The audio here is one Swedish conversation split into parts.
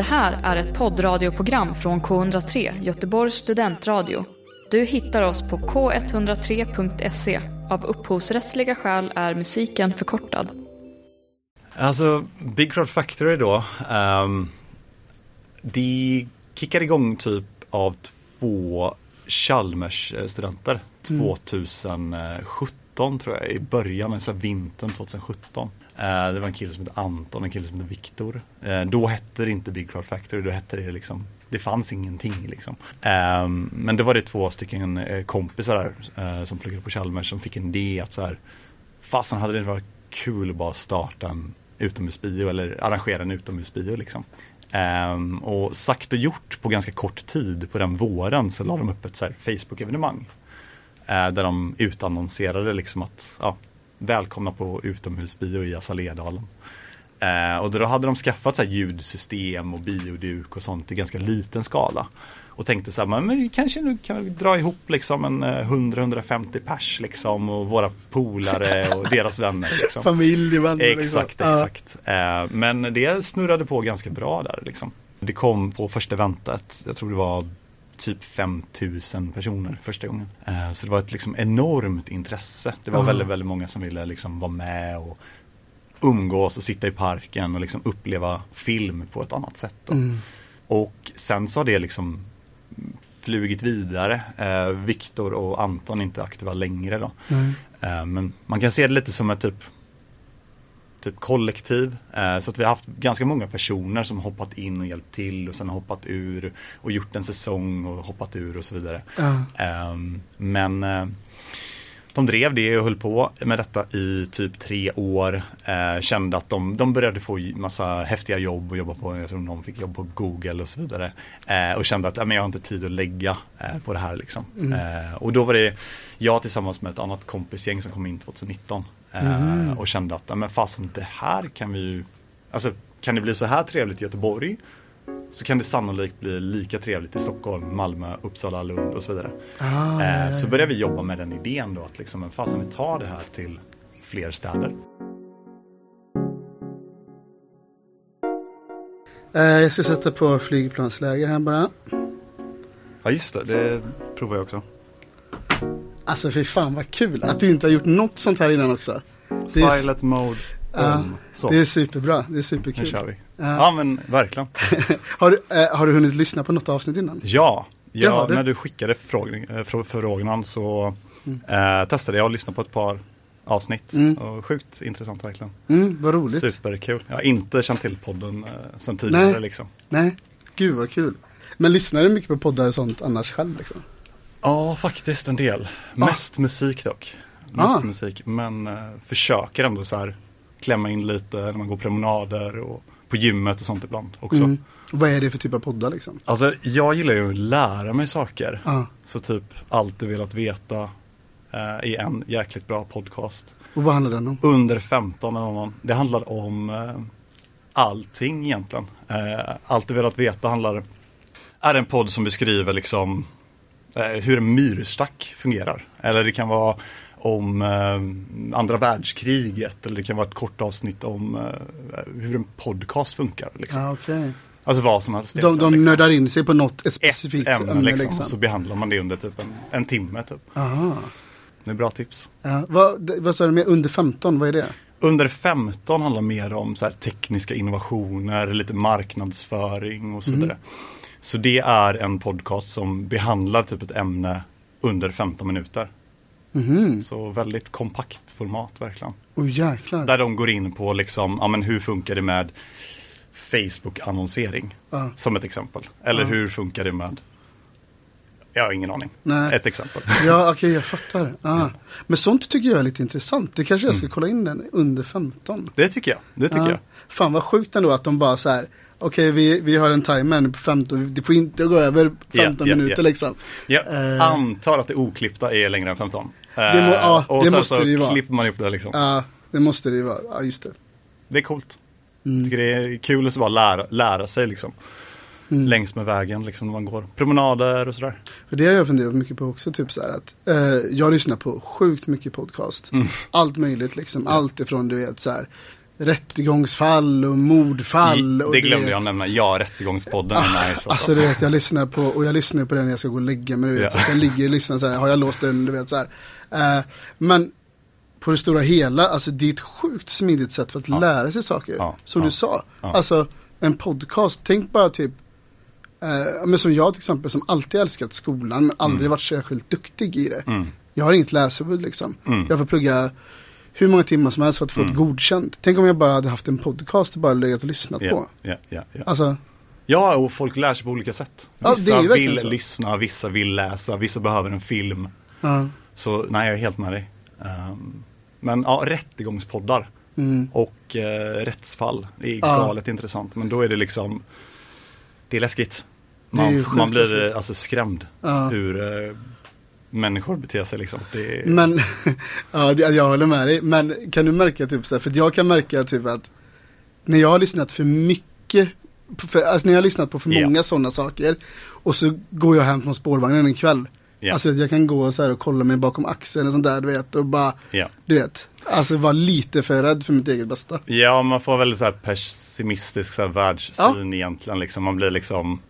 Det här är ett poddradioprogram från K103, Göteborgs studentradio. Du hittar oss på k103.se. Av upphovsrättsliga skäl är musiken förkortad. Alltså, Big Crowd Factory då. Um, de kickade igång typ av två Chalmers-studenter Mm. 2017 tror jag, i början, alltså vintern 2017. Eh, det var en kille som hette Anton och en kille som hette Viktor. Eh, då hette det inte Big Crowd Factory, då hette det liksom det fanns ingenting liksom. Ehm, men då var det två stycken eh, kompisar där som pluggade på Chalmers som fick en idé att så här Fasen hade det inte varit kul att bara starta en utomhusbio eller arrangera en utomhusbio liksom. Um, och sagt och gjort på ganska kort tid på den våren så la de upp ett Facebook-evenemang. Uh, där de utannonserade liksom att ja, välkomna på utomhusbio i Assaledalen. Eh, och då hade de skaffat så ljudsystem och bioduk och sånt i ganska liten skala. Och tänkte så här, men vi kanske nu kan vi dra ihop liksom en eh, 100-150 pers liksom och våra polare och deras vänner. Liksom. Familj, vänner. Exakt, liksom. Ja. exakt. Eh, men det snurrade på ganska bra där liksom. Det kom på första eventet, jag tror det var typ 5000 personer första gången. Eh, så det var ett liksom enormt intresse. Det var Ah. väldigt, väldigt många som ville liksom vara med och umgås och sitta i parken och liksom uppleva film på ett annat sätt. Då. Mm. Och sen så har det liksom flugit vidare. Eh, Viktor och Anton är inte aktiva längre då. Eh, men man kan se det lite som ett typ Typ kollektiv. Eh, så att vi har haft ganska många personer som hoppat in och hjälpt till och sen hoppat ur och gjort en säsong och hoppat ur och så vidare. Ehm, men eh, de drev det och höll på med detta i typ tre år. Eh, kände att de, de började få massa häftiga jobb och jobba på, jag tror någon fick jobb på Google och så vidare. Och kände att men jag har inte tid att lägga på det här liksom. Mm. Och då var det jag tillsammans med ett annat kompisgäng som kom in 2019. Mhm. Och kände att men fasen det här kan vi ju, alltså kan det bli så här trevligt i Göteborg så kan det sannolikt bli lika trevligt i Stockholm, Malmö, Uppsala, Lund och så vidare. Ah, Eh, så ja. började vi jobba med den idén då att liksom, men fasen vi tar det här till fler städer. Eh, jag ska sätta på flygplansläge här bara. Ja just det, det provar jag också. Alltså fy fan vad kul att du inte har gjort något sånt här innan också. Det är- Silent mode. Så, Det är superbra, det är nu superkul. kör vi. Ja. Ja men verkligen. Har, du, eh, har du hunnit lyssna på något avsnitt innan? Ja, ja när du skickade äh, förfrågan så Mm. eh, testade jag att lyssna på ett par avsnitt. Mm. Och sjukt intressant verkligen. Mm, vad roligt. Superkul. Jag har inte känt till podden eh, sedan tidigare Nej. liksom. Nej, gud vad kul. Men lyssnar du mycket på poddar och sånt annars själv liksom? Ja, faktiskt en del. Mest musik dock. Mest Ah. musik, men eh, försöker ändå så här klämma in lite när man går promenader och på gymmet och sånt ibland också. Mm. Vad är det för typ av poddar liksom? Alltså, jag gillar ju att lära mig saker. Ja. Så typ allt du velat veta eh, är en jäkligt bra podcast. Och vad handlar den om? Under 15 eller någon. Det handlar om eh, allting egentligen. Eh, allt du velat veta handlar är en podd som beskriver liksom hur en myrstack fungerar. Eller det kan vara om eh, andra världskriget eller det kan vara ett kort avsnitt om eh, hur en podcast funkar. Liksom. Ja, okej. Alltså vad som helst. De, de liksom. nördar in sig på något ett Ett specifikt ämne, liksom, så behandlar man det under typ en, en timme. Typ. Aha. Det är bra tips. Ja, vad, vad sa du med under 15, vad är det? Under 15 handlar mer om så här tekniska innovationer, lite marknadsföring och så Mm. Så det är en podcast som behandlar typ ett ämne under 15 minuter. Mhm, Så väldigt kompakt format verkligen. oh jäklar. Där de går in på liksom, ja men hur funkar det med Facebook-annonsering? Ja. Som ett exempel. Eller Ja. hur funkar det med Jag har ingen aning. Nej. Ett exempel. Ja, okej, jag fattar. Ah. Men sånt tycker jag är lite intressant. Det kanske jag ska Mm. kolla in den under 15. Det tycker jag. Det tycker Ja. jag. Fan vad sjukt ändå att de bara så här. Okej, vi, vi har en timer nu på 15. Det får inte gå över 15 Ja, ja, minuter ja. liksom. Jag Eh. antar att det oklippta är längre än 15. Det må- ja, Eh, och det sen måste så det vara. klipper man ihop det liksom. Ja, det måste det ju vara. Ja, just det. Det är coolt. Mm. tycker det är kul att bara lära, lära sig liksom. Mm. Längs med vägen liksom när man går promenader och sådär. För det har jag funderat mycket på också. Typ så här att eh, jag lyssnar på sjukt mycket podcast. Mm. Allt möjligt liksom. Allt ifrån du vet så här. Rättegångsfall och mordfall. Och det glömde vet- jag nämna. Ja, Rättegångspodden är nice. Alltså. Du vet, jag lyssnar på, och jag lyssnar på den när jag ska gå och lägga mig. Du vet, Ja. så att jag ligger och lyssnar så här, har jag låst den, du vet så här. Eh, men på det stora hela, alltså det är ett sjukt smidigt sätt för att Ja. lära sig saker. Ja. Som du sa. Alltså en podcast, tänk bara typ eh, men som jag till exempel som alltid älskat skolan men aldrig Mm. varit särskilt duktig i det. Mm. Jag har inget läshuvud liksom. Mm. Jag får plugga hur många timmar som helst för att få ett Mm. godkänt. Tänk om jag bara hade haft en podcast och bara legat och lyssnat Ja, på. ja, ja, ja. Alltså, ja, och folk lär sig på olika sätt. Ja, Vissa verkligen vill så. lyssna, vissa vill läsa, vissa behöver en film. ja. Så nej, jag är helt med dig. Ehm, men ja, rättegångspoddar Mm. och eh, rättsfall. Är Ja. galet intressant. Men då är det liksom, det är läskigt. Är Man, man blir läskigt. alltså skrämd Ja. hur eh, människor beter sig liksom. Är, Men, ja jag håller med dig. Men kan du märka typ så här, för jag kan märka typ att när jag har lyssnat för mycket, för, alltså när jag har lyssnat på för Ja. många sådana saker och så går jag hem från spårvagnen en kväll. Ja. Alltså jag kan gå så här och kolla mig bakom axeln och sånt där du vet och bara, ja. du vet, alltså vara lite för rädd för mitt eget bästa. ja, man får väldigt så här pessimistisk så här världssyn egentligen. Liksom. Man blir liksom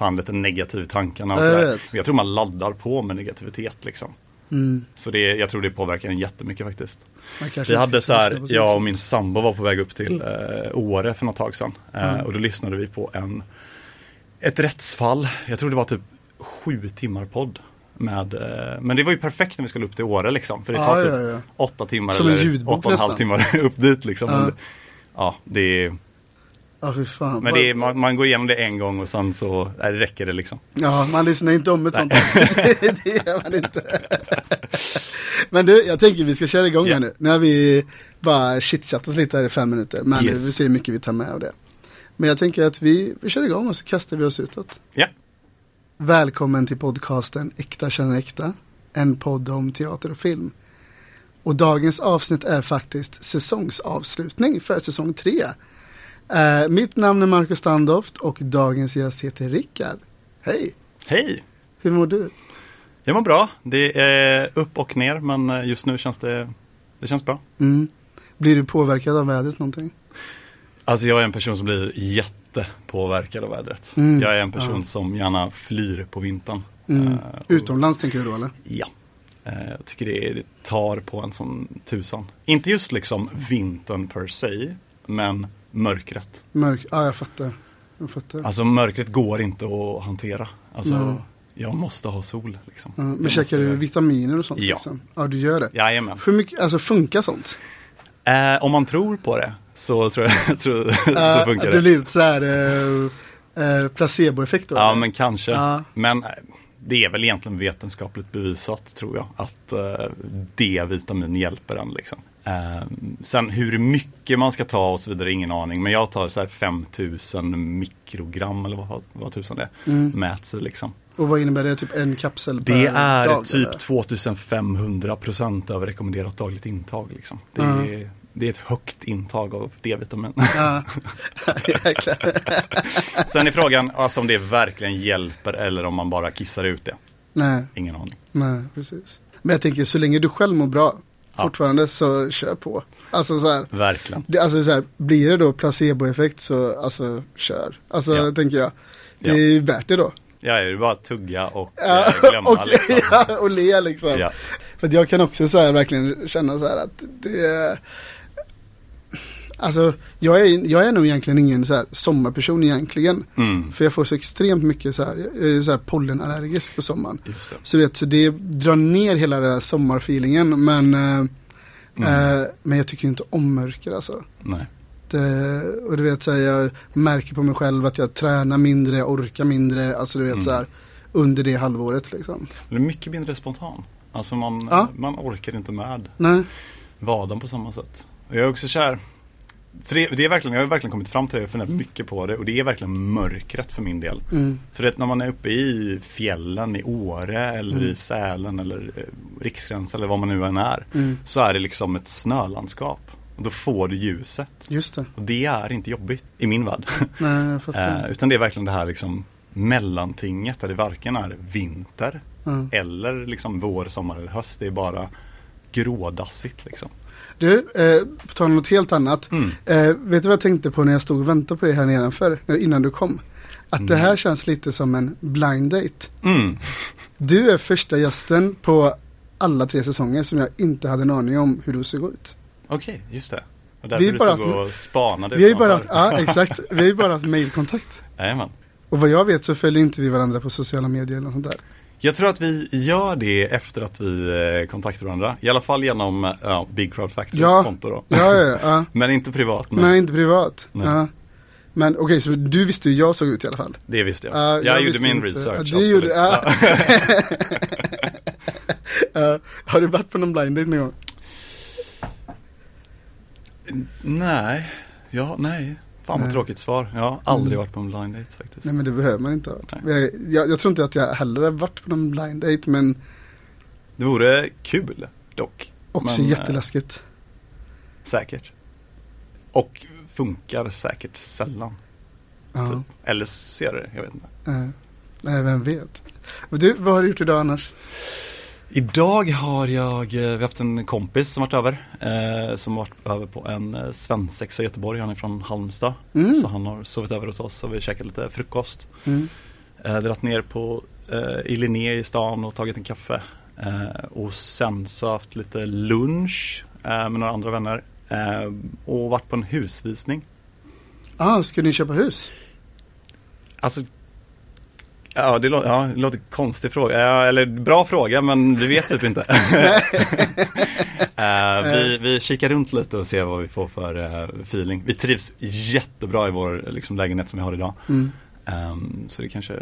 fan lite negativ tankarna. Och Ja, jag. Jag tror man laddar på med negativitet liksom. Mm. Så det, jag tror det påverkar en jättemycket faktiskt. Vi hade så här, jag och min sambo var på väg upp till eh, Åre för något tag sedan. Eh, Mm. Och då lyssnade vi på en, ett rättsfall. Jag tror det var typ sju timmar podd. Med, eh, men det var ju perfekt när vi skulle upp till Åre liksom. För det tar typ ja, ja. åtta timmar Som eller åtta och en halv timmar upp dit liksom. Ja. Men, det- ja, det är, Ja, fy fan. men det är, man, man går igenom det en gång och sen så nej, räcker det liksom. Ja, man lyssnar inte om ett sånt Nej. avsnitt. Det gör man inte. Men du, jag tänker vi ska köra igång Ja. här nu. Nu har vi bara chitchattat lite här i fem minuter. Men Yes. vi ser hur mycket vi tar med av det. Men jag tänker att vi, vi kör igång och så kastar vi oss utåt. Ja, Välkommen till podcasten Äkta känner äkta. En podd om teater och film. Och dagens avsnitt är faktiskt säsongsavslutning för säsong tre. Eh, mitt namn är Marcus Standoft och dagens gäst heter Rickard. Hej! hej! Hur mår du? Jag mår bra. Det är upp och ner men eh, just nu känns det, det känns bra. Mm. Blir du påverkad av vädret någonting? Alltså jag är en person som blir jättepåverkad av vädret. Mm, Jag är en person ja. som gärna flyr på vintern. Mm. Och- Utomlands tänker du då eller? Ja. Eh, jag tycker det, det tar på en som tusan. Inte just liksom vintern per se, men mörkret. Mörk, ja jag fattar. Jag fattar. Alltså mörkret går inte att hantera. Alltså, Mm. jag måste ha sol. Liksom. Ja, men Jag käkar måste- du vitaminer och sånt? Ja. Liksom? Ja, du gör det. Jajamän. Hur mycket, alltså funkar sånt? Eh, om man tror på det så tror jag tror, så Ja, funkar det det. blir lite så här eh, eh, placeboeffekt då? Ja eller? men kanske. Ja. Men eh, det är väl egentligen vetenskapligt bevisat tror jag. Att eh, D-vitamin hjälper en liksom. Eh, sen hur mycket man ska ta och så vidare, ingen aning. Men jag tar så här 5000 mikrogram eller vad, vad tusan det är. Mm. Mäts i liksom. Och vad innebär det? Typ en kapsel per Det är dag? typ eller? 2500 procent över rekommenderat dagligt intag. Liksom. Det, Ja. är, det är ett högt intag av D-vitamin. Ja. Sen är frågan alltså, om det verkligen hjälper eller om man bara kissar ut det. Nej, Ingen aning. nej, precis. Men jag tänker så länge du själv mår bra Ja. fortfarande så kör på. Alltså så här, Verkligen. det, alltså så här, blir det då placeboeffekt så alltså kör. Alltså Ja. tänker jag. Det är ju värt det då. Ja, det är bara att tugga och Ja, eh, glömma och, liksom. ja, och le liksom. Ja. För jag kan också så här verkligen känna så här att det är Alltså jag är, jag är nog egentligen ingen så här sommarperson egentligen. Mm. För jag får så extremt mycket så här, jag är så här pollenallergisk på sommaren. Det. Så, du vet, så det drar ner hela den här sommarfeelingen. Men, eh, Mm. eh, men jag tycker inte om mörker alltså. Nej. Det, och du vet så här, jag märker på mig själv att jag tränar mindre, jag orkar mindre. Alltså du vet Mm. så här under det halvåret liksom. Det är mycket mindre spontan. Alltså man, Ja. man orkar inte med Nej. vaden på samma sätt. Och jag är också kär. För det, det är verkligen, jag har verkligen kommit fram till det, jag har funderat mycket på det och det är verkligen mörkret för min del. Mm. För det, när man är uppe i fjällen i Åre eller Mm. i Sälen eller eh, Riksgränsen eller vad man nu än är. Mm. Så är det liksom ett snölandskap. Och då får du ljuset. Just det. Och det är inte jobbigt i min värld. Nej. Eh, utan det är verkligen det här liksom mellantinget där det varken är vinter Ja. eller liksom vår, sommar eller höst. Det är bara grådassigt liksom. Du, eh, på tal om något helt annat. Mm. Eh, vet du vad jag tänkte på när jag stod och väntade på dig här nedanför? Innan du kom. Att det Mm. här känns lite som en blind date. Mm. Du är första gästen på alla tre säsonger som jag inte hade en aning om hur du gå ut. Okej, just det. Och Vi därför är bara stod och spanade Vi har ju bara haft, ja exakt, vi har ju bara haft mailkontakt. Jajamän. Och vad jag vet så följer inte vi varandra på sociala medier eller något sånt där. Jag tror att vi gör det efter att vi eh, kontaktar varandra. I alla fall genom ja, Big Crowd Factorys Ja. konto då. Ja, ja, ja. Men inte privat. Men Men inte privat. Nej. Ja. Men okej, så du visste hur jag såg ut i alla fall? Det visste jag. Ja, jag, jag gjorde min inte. research. Du gjorde-. Ja. har du varit på någon blind date någon gång? nej, ja, nej. Fan vad tråkigt svar. Jag har aldrig Mm. varit på en blind date faktiskt. Nej men det behöver man inte ha varit. Jag, jag, tror inte att jag heller har varit på någon blind date men Det vore kul dock. också Men, eh, jätteläskigt. Säkert. Och funkar säkert sällan. Ja. Typ. Eller så gör det, jag vet inte. Eh, Nej, vem vet. Och Du, vad har du gjort idag annars? Idag har jag, eh, vi har haft en kompis som varit över. Eh, som varit över på en eh, svensexa i Göteborg. Han är från Halmstad. Mm. Så han har sovit över hos oss och vi käkat lite frukost. Mm. Eh, dragit ner på eh, i Linné i stan och tagit en kaffe. Eh, och sen så har haft lite lunch eh, med några andra vänner. Och varit på en husvisning. Ah, ska ni köpa hus? Alltså Ja, det, lå- ja, det låter konstig fråga, ja, eller bra fråga men vi vet typ inte. Eh, vi, vi kikar runt lite och ser vad vi får för eh, feeling. Vi trivs jättebra i vår liksom, lägenhet som vi har idag. Mm. Ehm, så det kanske,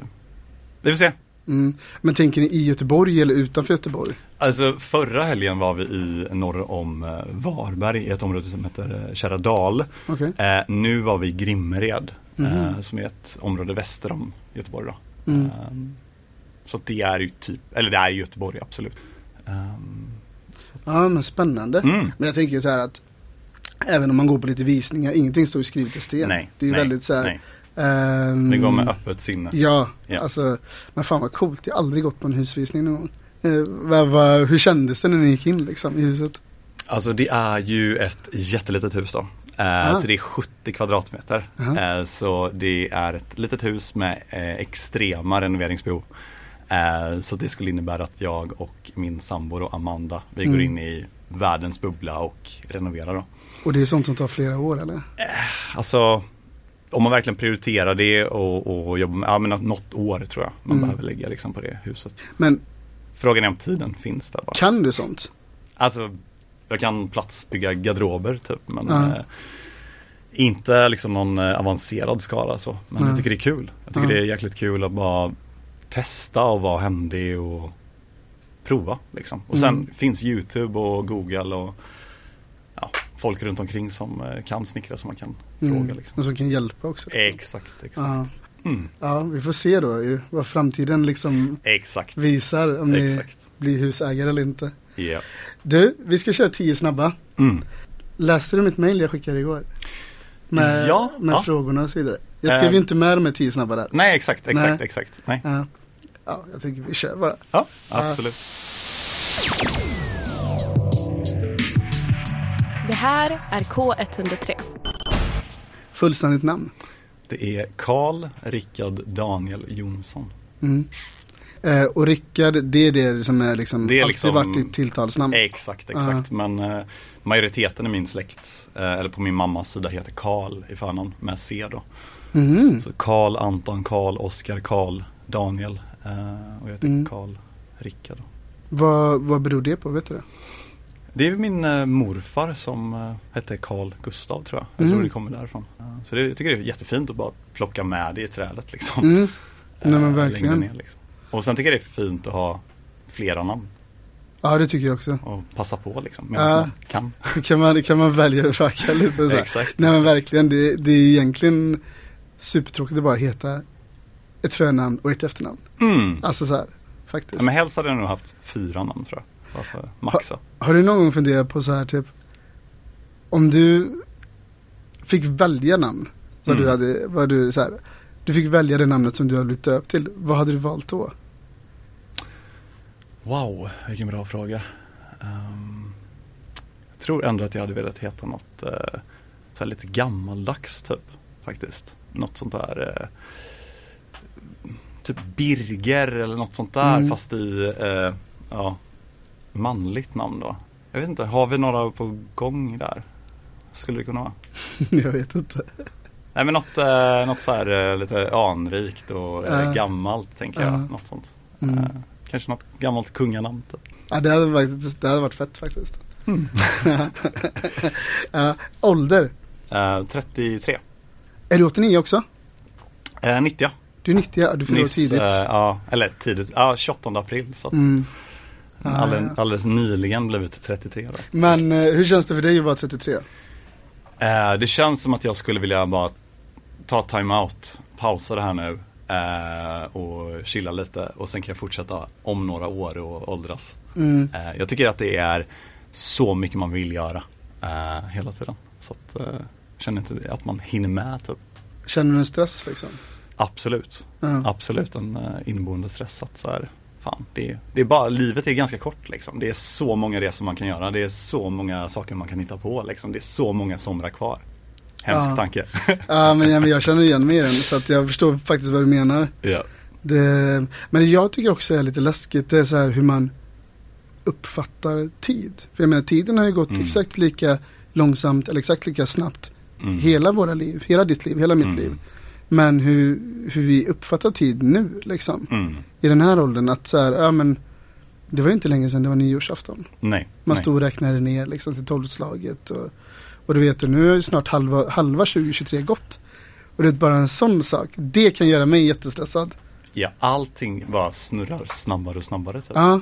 vi får se. Mm. Men tänker ni i Göteborg eller utanför Göteborg? Alltså förra helgen var vi i norr om eh, Varberg i ett område som heter Kärradal. Okej. Eh, nu var vi i Grimmered Mhm. som är ett område väster om Göteborg då. Mm. Ehm, så att det är ju typ, eller det är Göteborg absolut. Ehm, Ja, men spännande. mm. Men jag tänker så här att även om man går på lite visningar, ingenting står ju skrivet i sten. Nej, det är nej, väldigt så här. nej. ehm, Det går med öppet sinne. Ja, Ja. alltså, men fan vad coolt. Jag har aldrig gått på en husvisning någon gång. Eh, hur kändes det när ni gick in liksom i huset? Alltså det är ju ett jättelitet hus då. Ah. så det är 70 kvadratmeter. Eh, så det är ett litet hus med eh, extrema renoveringsbehov. Eh, så det skulle innebära att jag och min sambo och Amanda, vi går Mm. in i världens bubbla och renoverar då. Och det är sånt som tar flera år eller? Alltså om man verkligen prioriterar det och, och jobbar med, ja men något år tror jag man Mm. behöver lägga liksom på det huset. Men Frågan är om tiden finns där bara. kan du sånt? Alltså jag kan platsbygga garderober typ men Ja. eh, inte liksom någon eh, avancerad skala så. Men Nej. jag tycker det är kul. Jag tycker det är jäkligt kul att bara testa och vara händig och prova liksom. Och sen Mm. finns YouTube och Google och ja, folk runt omkring som eh, kan snickra som man kan fråga liksom. Och som kan hjälpa också. Exakt, exakt. Ja. Mm, ja, vi får se då ju vad framtiden liksom exakt. visar om ni Exakt. blir husägare eller inte. Ja. Du, vi ska köra tio snabba. Mm. Läste du mitt mail jag skickade igår? Med, Ja, med ja. frågorna och så vidare. Jag skrev ju Eh. inte med de här tio snabba där. Nej exakt, exakt, Nej. exakt. Nej. Ja. ja, jag tänker vi kör bara. Ja, absolut. Det här är K103. Fullständigt namn. Det är Karl Rickard Daniel Jonsson. Mm. Eh, och Rickard, det är det som är liksom Det är alltid liksom- varit ditt tilltalsnamn. Exakt, exakt. Men eh, majoriteten i min släkt, eh, eller på min mammas sida heter Karl i förnamn med C då. Mhm. Så Karl, Anton, Karl, Oskar, Karl, Daniel eh, och jag heter Mm. Karl Rickard. Vad, vad beror det på, vet du det? Det är min eh, morfar som eh, hette Karl Gustav tror jag. Jag Mm. tror det kommer därifrån. Så det, jag tycker det är jättefint att bara plocka med det i trädet liksom. Mm. Nej, men verkligen. ner, liksom. Och sen tycker jag det är fint att ha flera namn Ja, det tycker jag också. och passa på liksom medan Ja. man kan. Kan man, kan man välja och vraka lite så. Exakt. Nej men verkligen, det, det är egentligen supertråkigt att bara heta ett förnamn och ett efternamn. Mm. Alltså så här, faktiskt. Ja, men helst hade jag nog haft fyra namn tror jag. Bara för maxa. Har du någon gång funderat på så här typ om du fick välja namn, vad Mm. du hade, vad du så här, du fick välja det namnet som du hade blivit döpt till, vad hade du valt då? Wow, vilken bra fråga. Ehm, tror ändå att jag hade velat heta något eh, så här lite gammaldags typ faktiskt. Något sånt där eh, typ Birger eller något sånt där Mm. fast i eh, ja, manligt namn då. Jag vet inte, har vi några på gång där? Skulle det kunna vara? jag vet inte. Nej men något, eh, något så här eh, lite anrikt och eh, gammalt tänker jag. Ja. Något sånt. Mm. Eh, kanske något gammalt kunganamn typ. Ja, det hade, varit, det hade varit fett faktiskt. Mm. ja, ålder. Eh, 33. Är du 89 också? Eh, 90 ja. Du är 90, ja, du fyller tidigt. eh, ja, eller tidigt. Ja, 28 april. Så att Mm. Alldeles, alldeles nyligen blivit 33 då. Men eh, hur känns det för dig att vara 33? Eh, det känns som att jag skulle vilja bara ta time-out, pausa det här nu eh, och chilla lite och sen kan jag fortsätta om några år och åldras. Mm. Eh, jag tycker att det är så mycket man vill göra eh, hela tiden. Så att, eh, känner inte att man hinner med typ. Känner du en stress liksom? Absolut, Ja. absolut en uh, inneboende stress att så här, fan, det, är- det är bara, livet är ganska kort liksom. Det är så många resor man kan göra, det är så många saker man kan hitta på liksom. Det är så många somrar kvar. Hemsk Ja. tanke. Ja, men, ja, men jag känner igen mig i den så att jag förstår faktiskt vad du menar. ja. Det, men jag tycker också är lite läskigt, det är så här hur man uppfattar tid. För jag menar tiden har ju gått Mm. exakt lika långsamt eller exakt lika snabbt Mm. hela våra liv, hela ditt liv, hela mitt Mm. liv. Men hur, hur vi uppfattar tid nu liksom. Mm. I den här åldern att så här, ja men det var ju inte länge sedan det var nyårsafton. Nej. Man nej. stod och räknade ner liksom till tolvslaget. Och, och du vet, nu är snart halva, halva 2023 gått. Och det är bara en sån sak. Det kan göra mig jättestressad. Ja, allting bara snurrar snabbare och snabbare. Typ. Ja,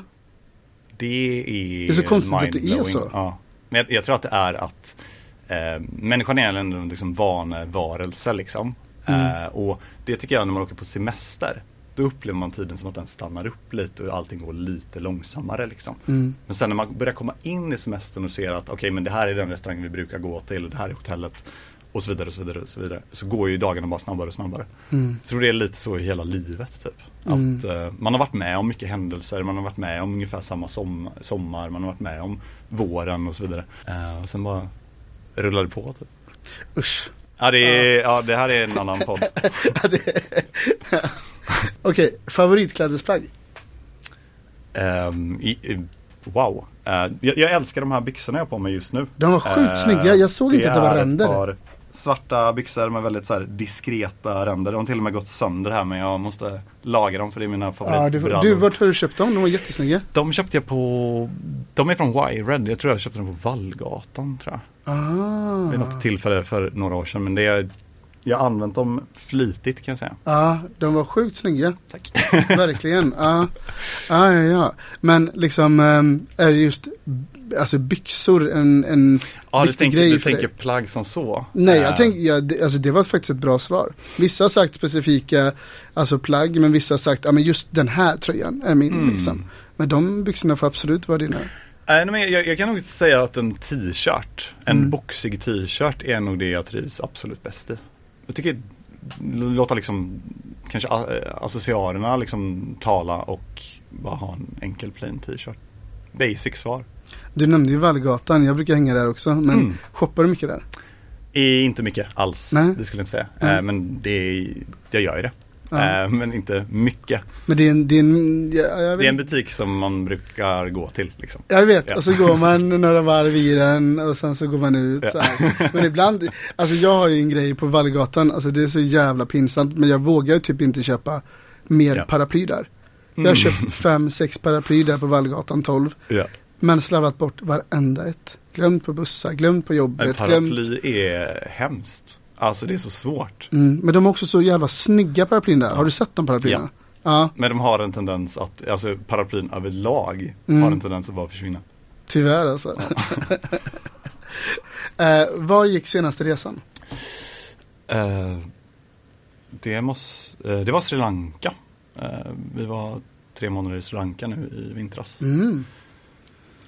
Det är Det är så konstigt att det är så. Ja. Men jag, jag tror att det är att eh, människan är en liksom vanevarelse liksom. Mm. Eh, och det tycker jag när man åker på semester. Då upplever man tiden som att den stannar upp lite och allting går lite långsammare liksom. mm, Men sen när man börjar komma in i semestern och ser att okej men det här är den restaurangen vi brukar gå till, det här är hotellet och så vidare och så vidare och så vidare. Så går ju dagarna bara snabbare och snabbare. mm, Jag tror det är lite så i hela livet typ. Mm. Att eh, man har varit med om mycket händelser, man har varit med om ungefär samma som, sommar, man har varit med om våren och så vidare. Eh, och sen bara rullar det på typ. usch. Ja det, är, ja det här är en annan podd. Ja, det- Okej, favoritklädesplagg? Ehm, i, i, wow. Eh, jag, jag älskar de här byxorna jag har på mig just nu. De var sjukt Eh, snygga. Jag såg inte att det var ränder. Par svarta byxor med väldigt så diskreta ränder. De har till och med gått sönder här men jag måste laga dem för det är mina Ja, favoritbrallor. du, du, vart har du köpt dem? De var jättesnygga. De köpte jag på, de är från Wired, jag tror jag köpte dem på Vallgatan tror jag. Ah. Vid något tillfälle för några år sedan men det är, jag har använt dem flitigt kan jag säga. Ja, de var sjukt snygga. Tack. Verkligen. Ja, ja, ja. ja. Men liksom, ehm, är just alltså byxor en, en Ja viktig tänker, grej du tänker plagg som så? Nej, Eh, jag tänker, ja, det, alltså det var faktiskt ett bra svar. Vissa har sagt specifika alltså plagg, men vissa har sagt, ja men just den här tröjan är min Mm. liksom. Men de byxorna får absolut vara dina. Nej, men jag, jag kan nog säga att en t-shirt, en Mm. boxig t-shirt är nog det jag trivs absolut bäst i. Jag tycker låta liksom kanske a- associarerna liksom tala och bara ha en enkel plain t-shirt. Basic svar. Du nämnde ju Vallgatan, jag brukar hänga där också, men Mm. shoppar du mycket där? Är inte mycket alls, Nej. det skulle jag inte säga. Nej. Eh, men det jag gör ju det. Ja. Eh, men inte mycket. Men det är en, det är en, ja, Det är en butik som man brukar gå till liksom. jag vet, Ja. och så går man några varv i den och sen så går man ut. Men ibland, alltså jag har ju en grej på Vallgatan, alltså det är så jävla pinsamt, men jag vågar ju typ inte köpa mer paraply där. Jag har Mm. köpt fem, sex paraply där på Vallgatan 12. Ja. Men slarvat bort varenda ett. Glömt på bussar, glömt på Men jobbet, glömt. paraply är hemskt. Alltså det är så svårt. Mm, men de har också så jävla snygga paraplyn där. Har du sett de paraplyerna? Ja. Men de har en tendens att, alltså paraplyn överlag Mm. har en tendens att bara försvinna. tyvärr alltså. eh, var gick senaste resan? Eh, det, måste, eh, det var Sri Lanka. Eh, vi var tre månader i Sri Lanka nu i vintras. Mm.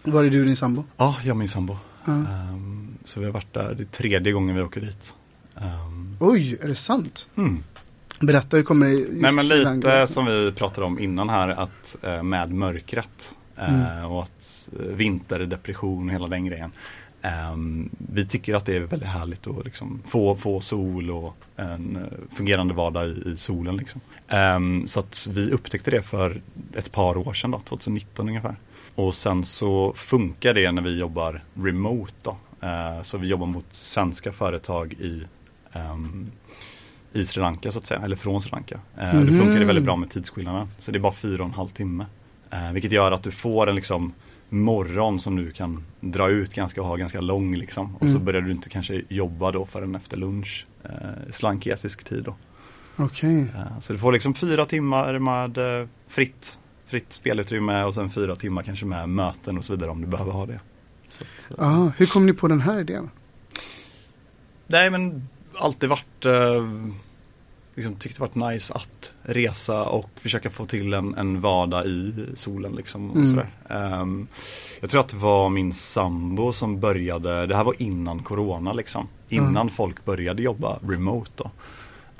Var är du och din sambo? Ja, jag och min sambo. Ja. Ehm, så vi har varit där, det är tredje gången vi åker dit. Ehm, Oj, är det sant? mm. Berätta, hur kommer det just Nej men lite som vi pratade om innan här att eh, med mörkret eh, Mm. och att eh, vinterdepression och hela den grejen. Eh, vi tycker att det är väldigt härligt att liksom få, få sol och en eh, fungerande vardag i, i solen. Liksom. Ehm, så att vi upptäckte det för ett par år sedan, då, 2019 ungefär. Och sen så funkar det när vi jobbar remote. Då. Eh, så vi jobbar mot svenska företag i ehm, i Sri Lanka så att säga, eller från Sri Lanka. Eh, Mhm. Det funkar det väldigt bra med tidsskillnaderna. Så det är bara fyra och en halv timme. Eh, vilket gör att du får en liksom morgon som du kan dra ut ganska och ha ganska lång liksom. Och så Mm. börjar du inte kanske jobba då förrän efter lunch. Eh, tid då. Okej. Eh, så du får liksom fyra timmar med fritt, fritt spelutrymme och sen fyra timmar kanske med möten och så vidare om du behöver ha det. Så att, eh, Ja, hur kom ni på den här idén? Nej men alltid varit eh, liksom, tyckt det varit nice att resa och försöka få till en, en vardag i solen liksom och Mm. sådär. Ehm, jag tror att det var min sambo som började, det här var innan corona liksom. Innan Mm. folk började jobba remote då.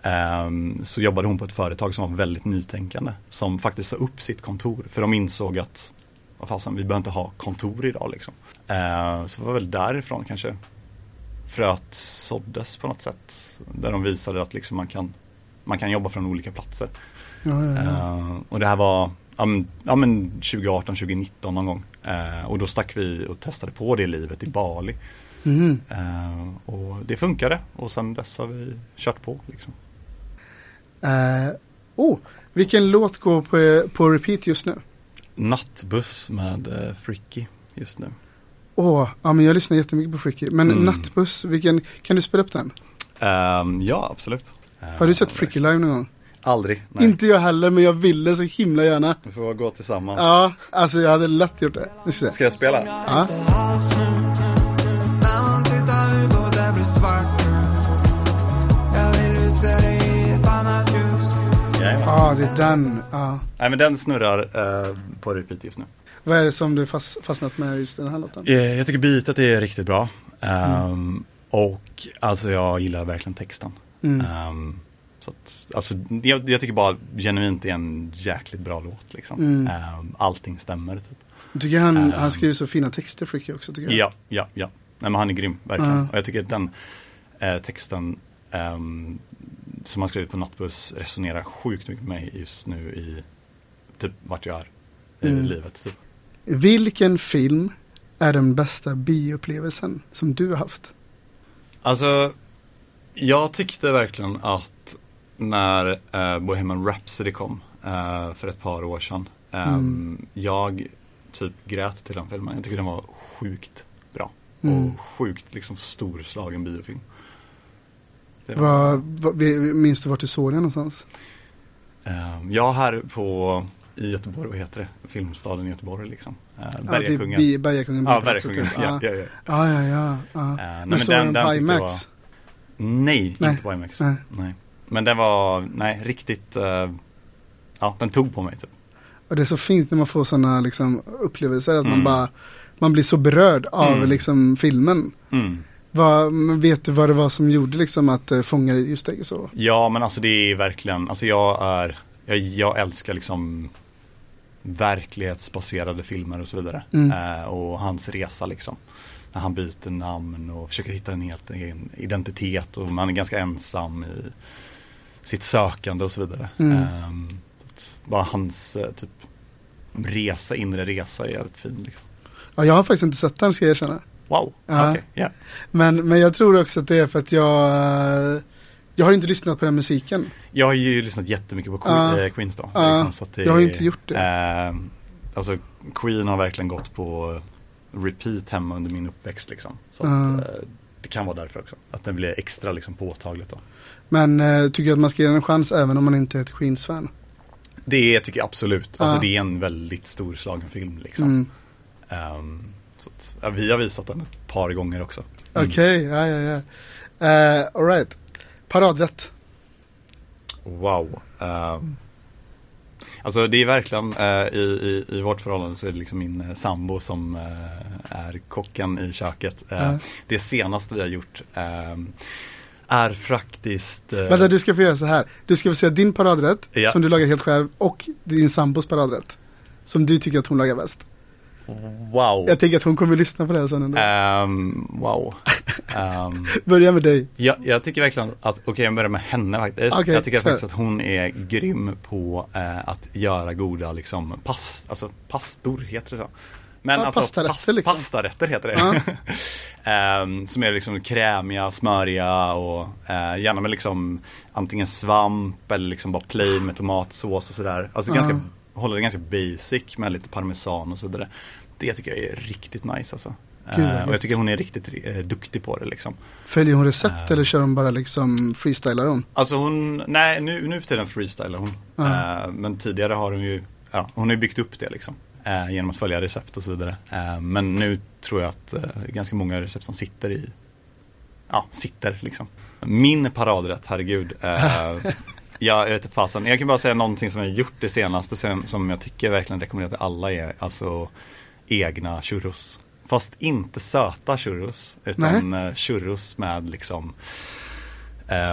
Ehm, så jobbade hon på ett företag som var väldigt nytänkande. Som faktiskt sa upp sitt kontor. För de insåg att, vad fasen, vi behöver inte ha kontor idag liksom. Ehm, så det var väl därifrån kanske fröet såddes på något sätt. Där de visade att liksom man, kan, man kan jobba från olika platser. Ja, ja, ja. Eh, och det här var ja, men, ja, men 2018, 2019 någon gång. Och då stack vi och testade på det livet i Bali. Eh, och det funkade och sen dess har vi kört på. Liksom. Eh, oh, vilken låt går på, på repeat just nu? Nattbuss med eh, Fricky just nu. Åh, ja men jag lyssnar jättemycket på Fricky. Men Mm. Nattbuss, vilken, kan du spela upp den? Ehm, ja, absolut. Har du sett Fricky live någon gång? Aldrig. Nej. Inte jag heller, men jag ville så himla gärna. Vi får gå tillsammans. Ja, alltså jag hade lätt gjort det. Ska jag spela? Ja. Ja, det är den. Ja. Nej men den snurrar eh, på repeat just nu. Vad är det som du fast, fastnat med just den här låten? Eh, Jag tycker beatet är riktigt bra. Ehm, Och alltså jag gillar verkligen texten. Mm. Ehm, så att, alltså, jag, jag tycker bara genuint det är en jäkligt bra låt. Liksom. Mm. Ehm, allting stämmer. Typ. Jag tycker han, han skriver så fina texter Fricky också tycker jag. Ja, ja, ja. Nej, men han är grym, verkligen. Ja. Och jag tycker att den eh, texten som han skrivit på Nattbuss resonerar sjukt mycket med mig just nu i typ vart jag är i Mm. livet. Typ. Vilken film är den bästa bioupplevelsen som du har haft? Alltså, jag tyckte verkligen att när eh, Bohemian Rhapsody kom eh, för ett par år sedan. ehm, Mm. Jag typ grät till den filmen. Jag tycker den var sjukt bra. Mm. Och sjukt liksom storslagen biofilm. Var- vad, minns du vart du såg den någonstans? Ehm, jag här på i Göteborg, vad heter det? Filmstaden i Göteborg liksom. Uh, Ja, Bergakungen. bi, Bergakungen. Ja, Bergakungen. Ja, ja, ja. Ja, ja, ja. ja. Eh, nej, men såg den- den på IMAX? Nej, Nej. inte på IMAX. Nej. Nej. Men den var, nej, riktigt, eh, ja, den tog på mig typ. Och det är så fint när man får sådana liksom, upplevelser. Att man Mm. bara man blir så berörd av Mm. liksom, filmen. Mm. Vad, men vet du vad det var som gjorde liksom, att uh, fånga just dig så? Ja, men alltså det är verkligen, alltså jag är, jag, jag älskar liksom verklighetsbaserade filmer och så vidare. Mm. Eh, och hans resa liksom. När han byter namn och försöker hitta en helt egen identitet och man är ganska ensam i sitt sökande och så vidare. Mm. Att bara hans eh, typ resa, inre resa är jävligt fin. Liksom. Ja, jag har faktiskt inte sett den ska jag erkänna. Wow, Ja. okej, ja. Men, men jag tror också att det är för att jag Jag har inte lyssnat på den musiken. Jag har ju lyssnat jättemycket på. Queen, eh, Queens då. Ja. liksom, så det, Jag har inte gjort det. Eh, alltså Queen har verkligen gått på repeat hemma under min uppväxt liksom. Så Ja. att, eh, det kan vara därför också. Att den blir extra liksom påtagligt då. Men tycker att man ska ge den en chans även om man inte är ett Queens-fan. Det tycker jag absolut. Alltså det är en väldigt storslagen film liksom. Mm. Ehm, så att, ja, vi har visat den ett par gånger också. Mm. Okej, ja ja ja. Uh, Alright. Paradrätt. Wow. Ehm, alltså det är verkligen eh, i, i, i vårt förhållande så är det liksom min eh, sambo som eh, är kocken i köket. Eh, Ja. Det senaste vi har gjort är faktiskt eh, Vänta, du ska få göra så här. Du ska få säga din paradrätt Ja. som du lagar helt själv och din sambos paradrätt. Som du tycker att hon lagar bäst. Wow. Jag tänker att hon kommer att lyssna på det här sen ändå. Ehm, wow. Ehm, Börja med dig. jag, jag tycker verkligen att, okej jag börjar med henne faktiskt. Okej, jag tycker kör. faktiskt att hon är grym på eh, att göra goda liksom pass, alltså pastor heter det så? Men Ja, alltså pastarätter liksom. pastarätter heter det. Ja. Ehm, som är liksom krämiga, smöriga och eh, gärna med liksom antingen svamp eller liksom bara plain med tomatsås och sådär. Alltså Ja. ganska, håller det ganska basic med lite parmesan och så vidare. Det tycker jag är riktigt nice alltså. Gud, Eh, och jag tycker hon är riktigt eh, duktig på det liksom. Följer hon recept Äh. eller kör hon bara liksom freestylar hon? Alltså hon, nej nu, nu för tiden freestylar hon. Eh, men tidigare har hon ju, ja hon har ju byggt upp det liksom. Genom att följa recept och så vidare. Men nu tror jag att ganska många recept som sitter i, ja sitter liksom. Min paradrätt, herregud. Ja, jag vet inte fasen. Jag kan bara säga någonting som jag gjort det senaste som, som jag tycker verkligen rekommenderar till alla är alltså egna churros. Fast inte söta churros utan eh, churros med liksom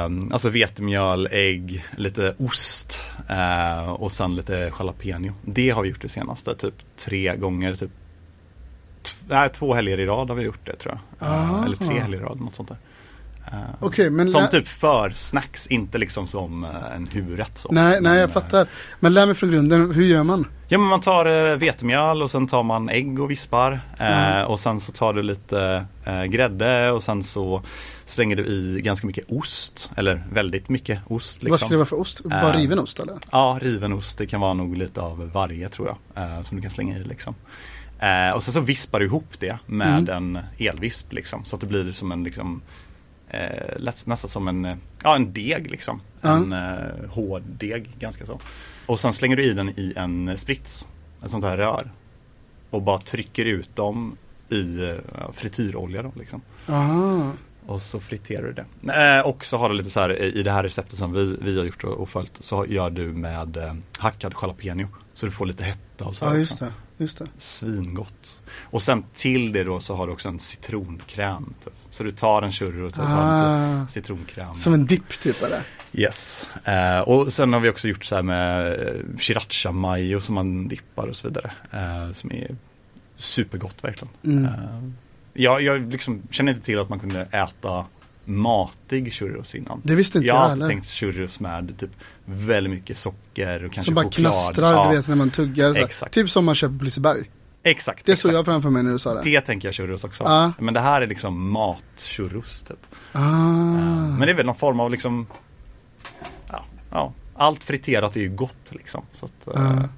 Um, alltså vetemjöl, ägg, lite ost eh, och sen lite jalapeno. Det har vi gjort det senaste, typ tre gånger, typ nej, två helger i rad har vi gjort det tror jag. Ah. eller tre helger i rad, något sånt där. Eh, Okej, men som typ för snacks, inte liksom som eh, en huvudrätt så. Nej, nej jag eh, fattar. Men lär mig från grunden, hur gör man? Ja men man tar eh, vetemjöl och sen tar man ägg och vispar eh, Mm. och sen så tar du lite eh, grädde och sen så slänger du i ganska mycket ost eller väldigt mycket ost. Liksom. Vad ska det vara för ost? Bara Eh, riven ost eller? Ja, riven ost. Det kan vara nog lite av varje tror jag. Eh, som du kan slänga i liksom. Och sen så vispar du ihop det med en elvisp liksom. Så att det blir som en liksom eh, lätt, nästan som en, eh, ja, en deg liksom. Ja. En eh, hård deg ganska så. Och sen slänger du i den i en sprits. Ett sånt här rör. Och bara trycker ut dem i eh, frityrolja då liksom. Aha. Och så friterar du det. Eh, och så har du lite så här i det här receptet som vi, vi har gjort och, och följt så gör du med eh, hackad jalapeno. Så du får lite hetta och så. Ja, just också. det. Just det. Svingott. Och sen till det då så har du också en citronkräm. Typ. Så du tar en churro och tar Ah. lite citronkräm. Som en dipp typ eller? Yes. Eh, och sen har vi också gjort så här med eh, sriracha mayo som man dippar och så vidare. Eh, som är supergott verkligen. Mm. Eh, jag, jag liksom känner inte till att man kunde äta matig churros innan. Det visste inte jag jag har alltid tänkt churros med typ väldigt mycket socker och kanske Som bara choklad. knastrar, Ja, du vet när man tuggar. Exakt. Typ som man köper på Liseberg. Exakt. Det såg exakt. jag framför mig när du sa det. Det tänker jag churros också. Ja. Men det här är liksom matchurros typ. Ah. Men det är väl någon form av liksom ja, ja, allt friterat är ju gott liksom. Så att, eh, Ja.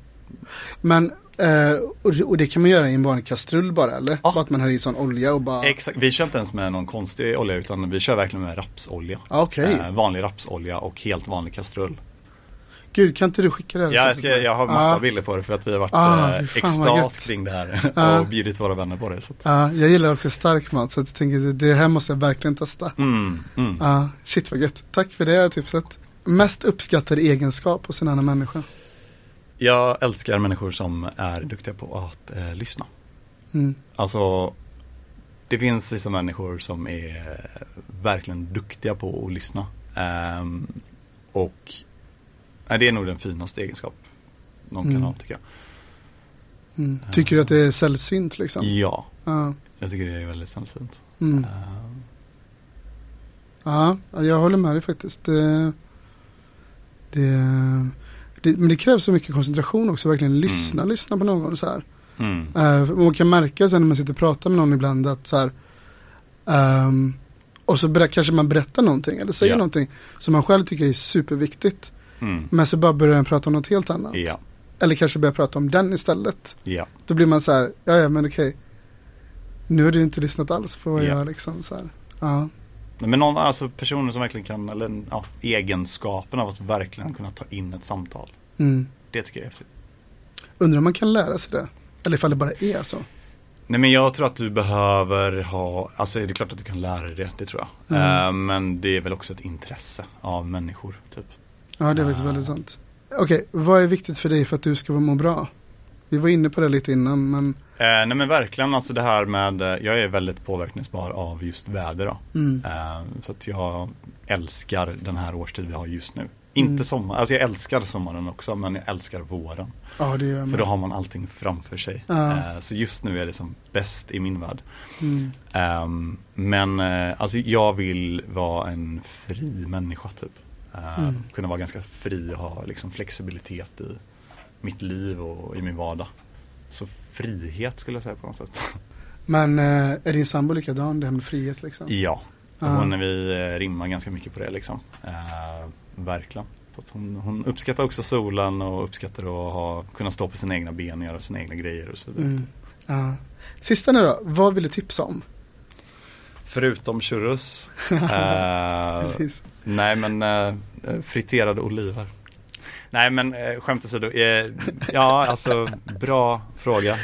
Men, eh, och, det- kan man göra i en vanlig kastrull bara eller? Ja. Bara att man har i sån olja och bara Exakt, vi kör inte ens med någon konstig olja utan vi kör verkligen med rapsolja. Ah, Okej, Eh, vanlig rapsolja och helt vanlig kastrull. Gud kan inte du skicka det här Ja, jag, ska, jag har massa Ja. bilder på det för att vi har varit Ah, eh, extas kring det här Ja. och bjudit våra vänner på det. Så Ja, jag gillar också stark mat så jag tänker det- här måste jag verkligen testa. mm, mm. Ja, shit vad gött. Tack för det tipset. Mest uppskattade egenskap hos en annan människa? Jag älskar människor som är duktiga på att eh, lyssna. Mm. Alltså Det finns vissa människor som är verkligen duktiga på att lyssna. Ehm, och nej, det är nog den finaste egenskap någon Mm. kan ha tycker jag. Mm. Tycker du att det är sällsynt liksom? Ja, Ja. jag tycker det är väldigt sällsynt. Mm. Ehm, Ja, jag håller med dig faktiskt. Det, det, det, men det krävs så mycket koncentration också, verkligen lyssna, lyssna på någon så här. mm, Eh, för man kan märka sen när man sitter och pratar med någon ibland att så här, ehm, och så ber- kanske man berättar någonting eller säger Ja. någonting som man själv tycker är superviktigt. Mm, Men så bara börjar man prata om något helt annat. ja, Eller kanske börja prata om den istället. ja, Då blir man så här, ja ja men okej. Nu har du inte lyssnat alls på vad Ja. jag liksom så här. Ja. Men någon, alltså personer som verkligen kan, eller ja, egenskapen av att verkligen kunna ta in ett samtal. Mm. Det tycker jag är häftigt. Undrar om man kan lära sig det. Eller ifall det bara är så. Nej men jag tror att du behöver ha, alltså det är klart att du kan lära dig det, det tror jag. Mm. Eh, men det är väl också ett intresse av människor, typ. Ja det är faktiskt väldigt sant. Okej, vad är viktigt för dig för att du ska må bra? Vi var inne på det lite innan men Eh, nej men verkligen, alltså det här med, eh, jag är väldigt påverkningsbar av just väder då. mm. Eh, så att jag älskar den här årstid vi har just nu. Inte Mm. sommar, alltså jag älskar sommaren också men jag älskar våren. Ja, det gör jag För då har man allting framför sig. Ja. Eh, så just nu är det som bäst i min värld. Mm. Ehm, men eh, alltså jag vill vara en fri människa typ. Eh, Mm. Kunna vara ganska fri och ha liksom flexibilitet i mitt liv och i min vardag. Så frihet skulle jag säga på något sätt. Men eh, är din sambo likadan, det här med frihet liksom? ja, Ja. hon, vi eh, rimmar ganska mycket på det liksom. Eh, verkligen. Så hon, hon uppskattar också solen och uppskattar att ha, kunna stå på sina egna ben och göra sina egna grejer och så vidare. Mm. Ja. Sista nu då, vad vill du tipsa om? Förutom churros. eh. Nej men eh, friterade oliver. Nej men eh, skämt åsido. Eh, ja alltså bra fråga.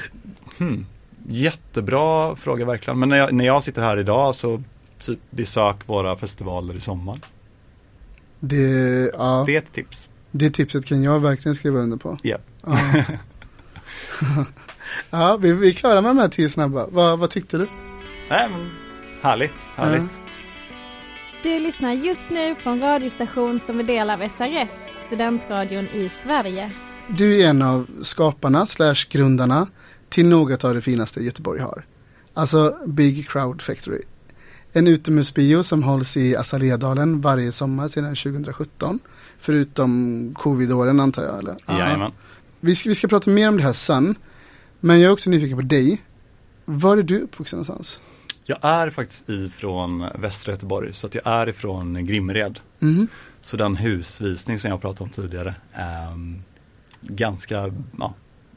Hmm. Jättebra fråga verkligen. Men när jag, när jag sitter här idag så typ besök våra festivaler i sommar. Det, ja, Det är ett tips. det tipset kan jag verkligen skriva under på. Ja. Ja, ja vi, vi är klara med de här tio snabba. Vad, vad tyckte du? Nej, men, härligt, härligt. Du lyssnar just nu på en radiostation som är del av SRS, studentradion i Sverige. Du är en av skaparna slash grundarna till något av det finaste Göteborg har. Alltså Big Crowd Factory. En utomhusbio som hålls i Azaledalen varje sommar sedan 2017. Förutom covidåren antar jag eller? Ja. Jajamän. Vi ska, vi ska prata mer om det här sen. Men jag är också nyfiken på dig. Var är du uppvuxen någonstans? Jag är faktiskt ifrån västra Göteborg så att jag är ifrån Grimmered. Mhm. Så den husvisning som jag pratade om tidigare, ehm, ganska, ja,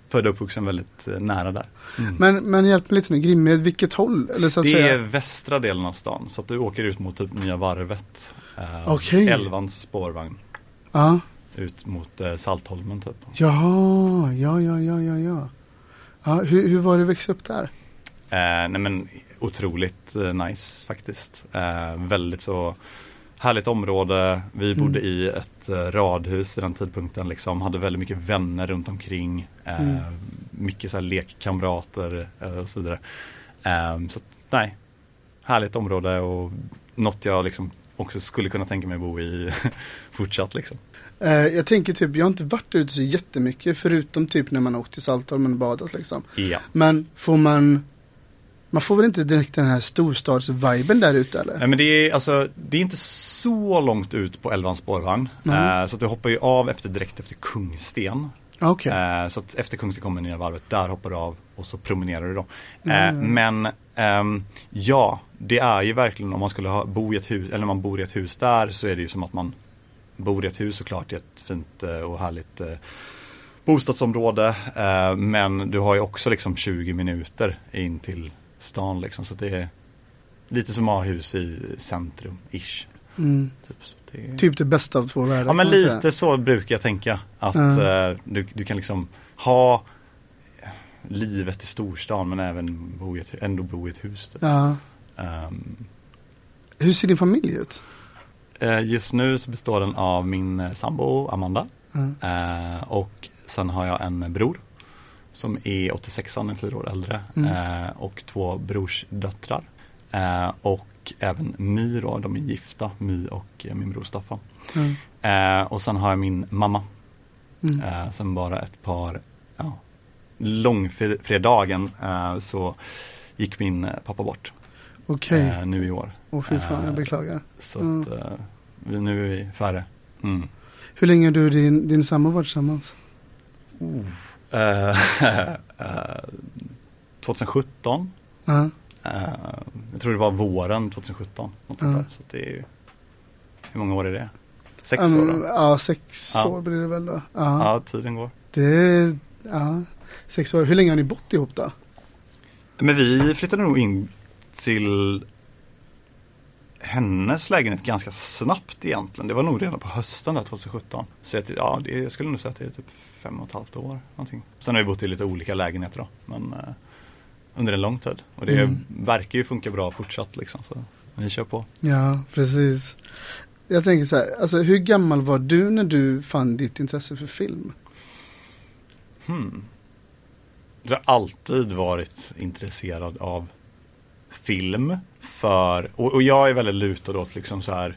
född och uppvuxen väldigt eh, nära där. Mm. Men, men hjälp mig lite nu, Grimmered, vilket håll? Eller så att det säga. är västra delen av stan, så att du åker ut mot typ Nya Varvet. Eh, Okej. Elvans spårvagn. Ja. Ut mot eh, Saltholmen typ. Jaha, ja, ja, ja, ja, ja. ja hur, hur var det att växa upp där? Eh, nej men otroligt eh, nice faktiskt. Eh, väldigt så härligt område. Vi Mm. bodde i ett eh, radhus vid den tidpunkten liksom. Hade väldigt mycket vänner runt omkring. Mm. Mycket så här lekkamrater och så vidare. Eh, så nej, härligt område och något jag liksom också skulle kunna tänka mig bo i fortsatt liksom. Jag tänker typ, jag har inte varit ute så jättemycket förutom typ när man åkt till Saltholmen och badat liksom. Ja. Men får man, man får väl inte direkt den här storstadsviben där ute eller? Nej men det är, alltså, det är inte så långt ut på Elvans spårvagn. Nej. Eh, så att du hoppar ju av efter, direkt efter Kungsten. Okej. Eh, så att efter Kungsten kommer nya varvet, där hoppar du av och så promenerar du då. Mm. Eh, men ehm, ja, det är ju verkligen om man skulle ha, bo i ett hus, eller om man bor i ett hus där så är det ju som att man bor i ett hus såklart i ett fint eh, och härligt eh, bostadsområde. Eh, men du har ju också liksom 20 minuter in till stan liksom. Så det är lite som att ha hus i centrum, ish. Mm. Typ, det är... Typ det bästa av två världar. Ja men man säga. lite så brukar jag tänka. Att Ja. eh, du, du kan liksom ha livet i storstan men även bo ett, ändå bo i ett hus. Typ. Ja. Ehm, Hur ser din familj ut? eh, just nu så består den av min eh, sambo Amanda. Ja. Eh, och sen har jag en bror som är 86 an, en fyra år äldre. Mm. Eh, och två brorsdöttrar. Eh, och även My då, de är gifta, My och eh, min bror Staffan. Eh, och sen har jag min mamma Mm. Sen bara ett par, ja, långfredagen så gick min pappa bort. Okej. Eh, nu i år. Åh fy fan, jag beklagar. Så Mm. att, nu är vi färre. Mm. Hur länge har du och din, din sambo varit tillsammans? Eh, 2017. Ja. eh, jag tror det var våren 2017. Något där. Så att det är ju, hur många år är det? Sex Um, år då? Ja, sex Ja. år blir det väl då. Ja. Ja, tiden går. Det ja, sex år. Hur länge har ni bott ihop då? Men vi flyttade nog in till hennes lägenhet ganska snabbt egentligen. Det var nog redan på hösten där 2017. Så jag, ja, det, jag skulle nog säga att det är typ fem och ett halvt år. Någonting. Sen har vi bott i lite olika lägenheter då. Men eh, under en lång tid. Och det Mm. verkar ju funka bra fortsatt liksom. Så vi kör på. Ja, precis. Jag tänker så här, alltså hur gammal var du när du fann ditt intresse för film? Hmm. Jag har alltid varit intresserad av film. För, och, och jag är väldigt lutad åt liksom så här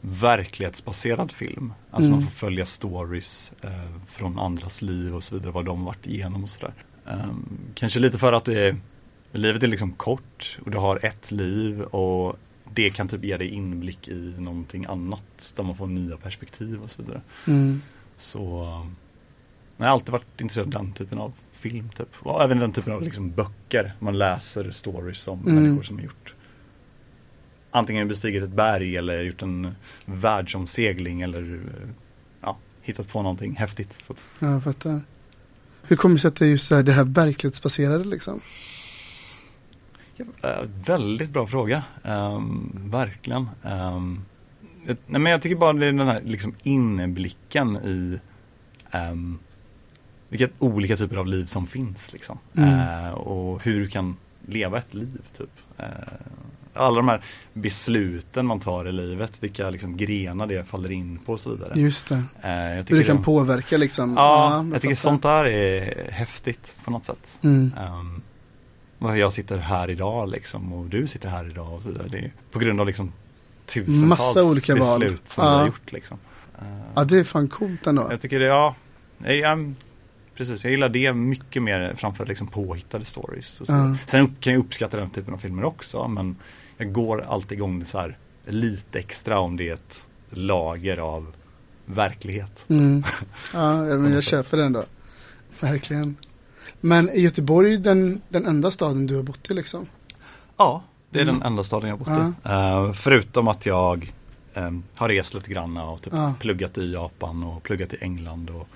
verklighetsbaserad film. Alltså Mm. man får följa stories eh, från andras liv och så vidare, vad de varit igenom och sådär. Um, kanske lite för att det är, livet är liksom kort och du har ett liv och det kan typ ge dig inblick i någonting annat där man får nya perspektiv och så vidare. Mm. Så jag har alltid varit intresserad av den typen av film typ. Och även den typen av liksom, böcker. Man läser stories om Mm. människor som har gjort antingen bestigit ett berg eller gjort en världsomsegling eller ja, hittat på någonting häftigt. Så Ja, jag fattar. Hur kommer det sig att det är just det här verklighetsbaserade liksom? Eh, väldigt bra fråga. Ehm, verkligen. Um, nej, men jag tycker bara det är den här liksom inblicken i um, vilka olika typer av liv som finns. Liksom. Mm. Eh, och hur du kan leva ett liv. typ. Eh, alla de här besluten man tar i livet, vilka liksom grenar det faller in på och så vidare. Just det. Eh, Hur det kan det- påverka liksom. Ja, jag jag tycker sånt där är häftigt på något sätt. Mm. Um, jag sitter här idag liksom och du sitter här idag och så vidare. Det är på grund av liksom tusentals Massa olika val. beslut som Ja. vi har gjort liksom. Uh, Ja, det är fan coolt ändå. Jag tycker det, ja, jag, jag, precis, jag gillar det mycket mer framför liksom påhittade stories. Och så. Ja. Sen upp, kan jag uppskatta den typen av filmer också men jag går alltid igång så här lite extra om det är ett lager av verklighet. Mm. Ja, men jag köper den då. Verkligen. Men är Göteborg den, den enda staden du har bott i liksom? Ja, det är Mm. den enda staden jag har bott i. Eh, förutom att jag ehm, har rest lite grann och typ Ja. pluggat i Japan och pluggat i England. Och,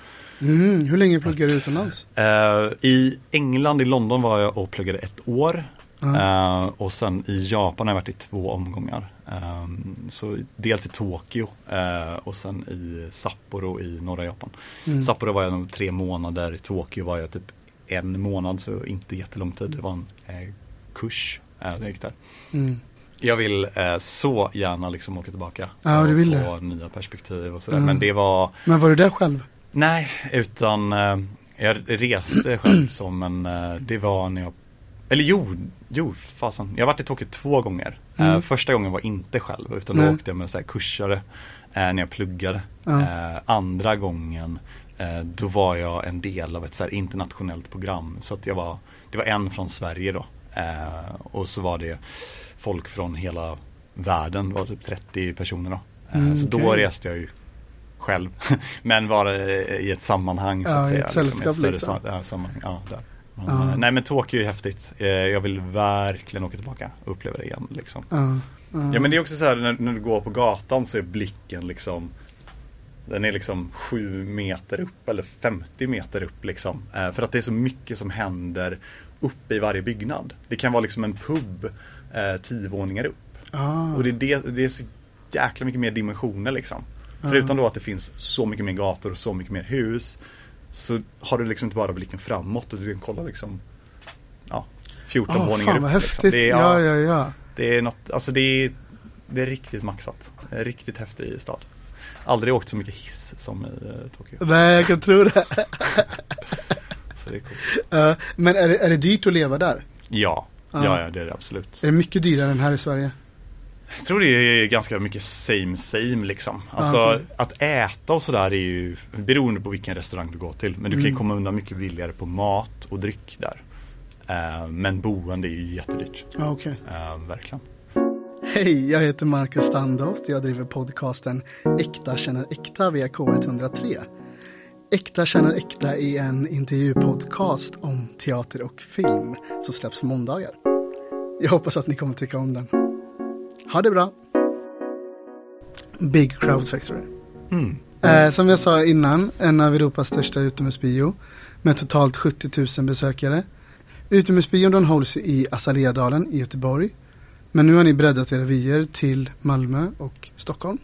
Mm. Hur länge pluggar du utomlands? Eh, I England, i London var jag och pluggade ett år. Ja. Eh, och sen i Japan har jag varit i två omgångar. Ehm, så dels i Tokyo eh, och sen i Sapporo i norra Japan. Mm. Sapporo var jag nog tre månader, i Tokyo var jag typ en månad så inte jättelång tid. Det var en eh, kurs eh, jag gick där. Mm. Jag vill eh, så gärna liksom åka tillbaka. Ja, och du vill få nya perspektiv och sådär. Mm. Men det var, Men var du där själv? nej, utan eh, jag reste själv så men eh, det var när jag, eller jo, jo fasen. Jag har varit i Tokyo två gånger. Mm. Eh, första gången var inte själv utan då Nej. åkte jag med så här kursare eh, när jag pluggade. Ja. Eh, andra gången eh, då var jag en del av ett så internationellt program. Så att jag var, det var en från Sverige då. Eh, och så var det folk från hela världen, det var typ 30 personer då. Eh, Mm, så då okej. reste jag ju själv. Men var eh, i ett sammanhang så Ja, att i säga. ett sällskap, större liksom. sa- ja, sammanhang. Ja, där. Eh, Nej men Tokyo är häftigt. Eh, jag vill verkligen åka tillbaka och uppleva det igen. Liksom. Ja. Ja. Ja men det är också så här när, när du går på gatan så är blicken liksom Den är liksom 7 meter upp eller 50 meter upp liksom. Eh, för att det är så mycket som händer uppe i varje byggnad. Det kan vara liksom en pub eh, tio våningar upp. Ah. Och det är, det, det är så jäkla mycket mer dimensioner liksom. Förutom då att det finns så mycket mer gator och så mycket mer hus. Så har du liksom inte bara blicken framåt och du kan kolla liksom Ja 14 Ah, våningar upp. liksom. häftigt. Det är, ja, ja, ja. det är något, alltså det är, det är riktigt maxat. Det är riktigt häftig stad. Aldrig åkt så mycket hiss som i eh, Tokyo. Nej, jag kan tro det. Så det är coolt. Ja, men är det, är det dyrt att leva där? Ja, Ja. ja, ja det är det absolut. Är det mycket dyrare än här i Sverige? Jag tror det är ganska mycket same same liksom. Alltså Ah, okej. att äta och sådär är ju beroende på vilken restaurang du går till. Men du kan ju Mm. komma undan mycket billigare på mat och dryck där. Eh, men boende är ju jättedyrt. Ja, okej. Eh, verkligen. Hej, jag heter Marcus Standost. Jag driver podcasten Äkta känner äkta via K103. Äkta känner äkta är en intervjupodcast om teater och film som släpps på måndagar. Jag hoppas att ni kommer tycka om den. Ha det bra! Big Crowd Factory. Mm. Eh, som jag sa innan, en av Europas största utomhusbio med totalt 70 000 besökare. Utomhusbion hålls i Azaleadalen i Göteborg. Men nu har ni breddat era vyer till Malmö och Stockholm.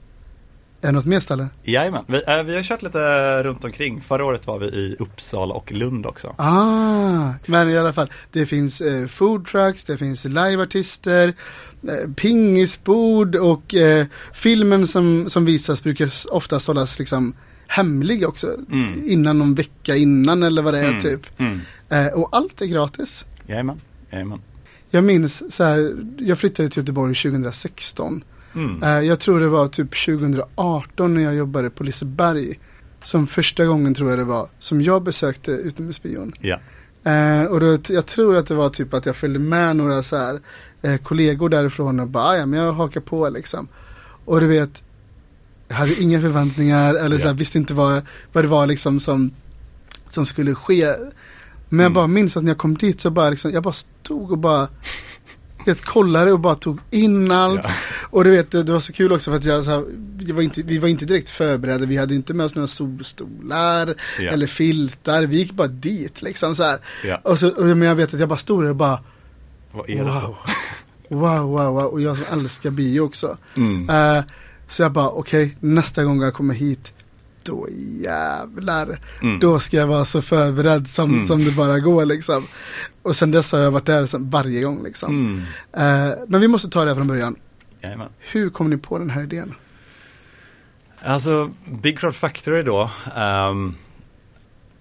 Är det något mer ställe? Jajamän, vi, eh, vi har kört lite runt omkring. Förra året var vi i Uppsala och Lund också. Ah, men i alla fall, det finns eh, food trucks, det finns liveartister, pingisbord och eh, filmen som, som visas brukar oftast hållas liksom hemlig också. Mm. Innan någon vecka innan eller vad det är Mm, typ. Mm. Eh, och allt är gratis. Jajamän, jajamän. Jag minns så här, jag flyttade till Göteborg 2016. Mm. Eh, jag tror det var typ 2018 när jag jobbade på Liseberg. Som första gången tror jag det var som jag besökte utomhusbion. Ja. Eh, och då, jag tror att det var typ att jag följde med några så här, eh, kollegor därifrån och bara, "Ah, ja men jag hakar på liksom. Och du vet, jag hade inga förväntningar eller så här, Ja. visste inte vad, vad det var liksom som, som skulle ske. Men jag Mm. bara minns att när jag kom dit så bara liksom, jag bara stod och bara vet, kollade och bara tog in allt. Ja. Och du vet, det, det var så kul också för att jag, så här, vi, var inte, vi var inte direkt förberedda. Vi hade inte med oss några solstolar Ja. eller filtar. Vi gick bara dit liksom så. Ja. Och så, och, men jag vet att jag bara stod där och bara Vad är wow. Wow, wow, wow. Och jag som älskar bio också. Mm. Eh, så jag bara okej, nästa gång jag kommer hit då jävlar. Mm. Då ska jag vara så förberedd som, Mm. som det bara går liksom. Och sen dess har jag varit där sen, varje gång liksom. Eh, men vi måste ta det från början. Jajamän. Hur kom ni på den här idén? Alltså, Big Crowd Factory då. Um,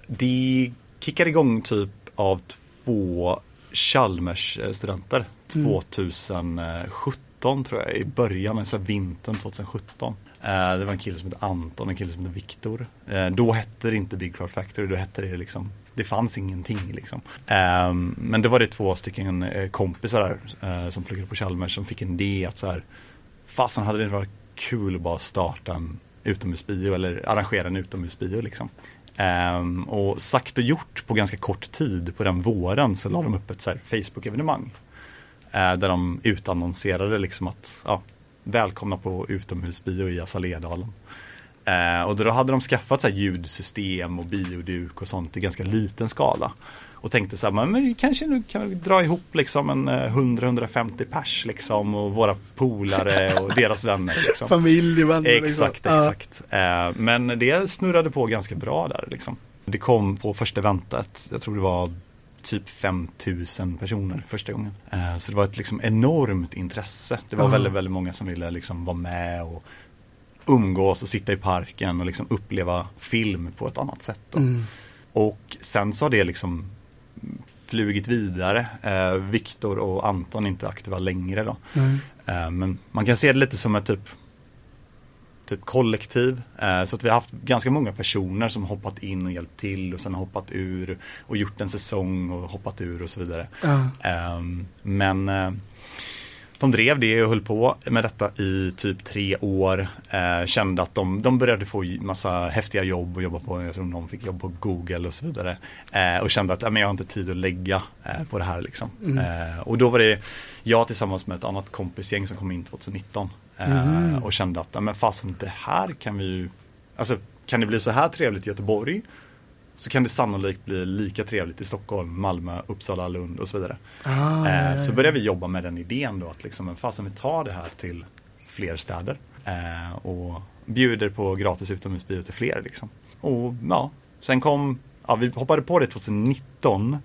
de kickade igång typ av två Chalmers-studenter Mm. 2017 tror jag, i början, alltså vintern 2017. Eh, det var en kille som hette Anton och en kille som hette Viktor. Eh, då hette det inte Big Crowd Factory, då hette det liksom det fanns ingenting liksom. Ehm, men då var det två stycken eh, kompisar där eh, som pluggade på Chalmers som fick en idé att så här Fasen hade det varit kul att bara starta en utomhusbio eller arrangera en utomhusbio liksom. Um, och sagt och gjort på ganska kort tid på den våren så la de upp ett Facebook-evenemang. Uh, där de utannonserade liksom att ja, välkomna på utomhusbio i Azaledalen. Uh, eh, och då hade de skaffat så här ljudsystem och bioduk och sånt i ganska liten skala. Och tänkte så här, men, kanske nu kan vi dra ihop liksom en eh, 100-150 pers liksom och våra polare och deras vänner. Liksom. Familj, vänner liksom. Exakt, Ja. exakt. Eh, men det snurrade på ganska bra där liksom. Det kom på första eventet, jag tror det var typ 5000 personer första gången. Eh, så det var ett liksom enormt intresse. Det var Ja. väldigt, väldigt många som ville liksom vara med och umgås och sitta i parken och liksom uppleva film på ett annat sätt. Mm. Och sen så har det liksom flugit vidare. Eh, Viktor och Anton är inte aktiva längre då. Nej. Eh, men man kan se det lite som ett typ, typ kollektiv. Eh, så att vi har haft ganska många personer som hoppat in och hjälpt till och sen hoppat ur och gjort en säsong och hoppat ur och så vidare. Ehm, men eh, de drev det och höll på med detta i typ tre år. Eh, kände att de, de började få massa häftiga jobb och jobba på, jag tror någon fick jobb på Google och så vidare. Eh, och kände att ja, men jag har inte tid att lägga eh, på det här liksom. Mm. Eh, och då var det jag tillsammans med ett annat kompisgäng som kom in 2019. Eh, Mhm. Och kände att ja, men fasen det här kan vi ju, alltså kan det bli så här trevligt i Göteborg så kan det sannolikt bli lika trevligt i Stockholm, Malmö, Uppsala, Lund och så vidare. Ah, Eh, ja, så ja. började vi jobba med den idén då att liksom, men fasen vi tar det här till fler städer eh, och bjuder på gratis utomhusbio till fler liksom. Och ja, sen kom, ja vi hoppade på det 2019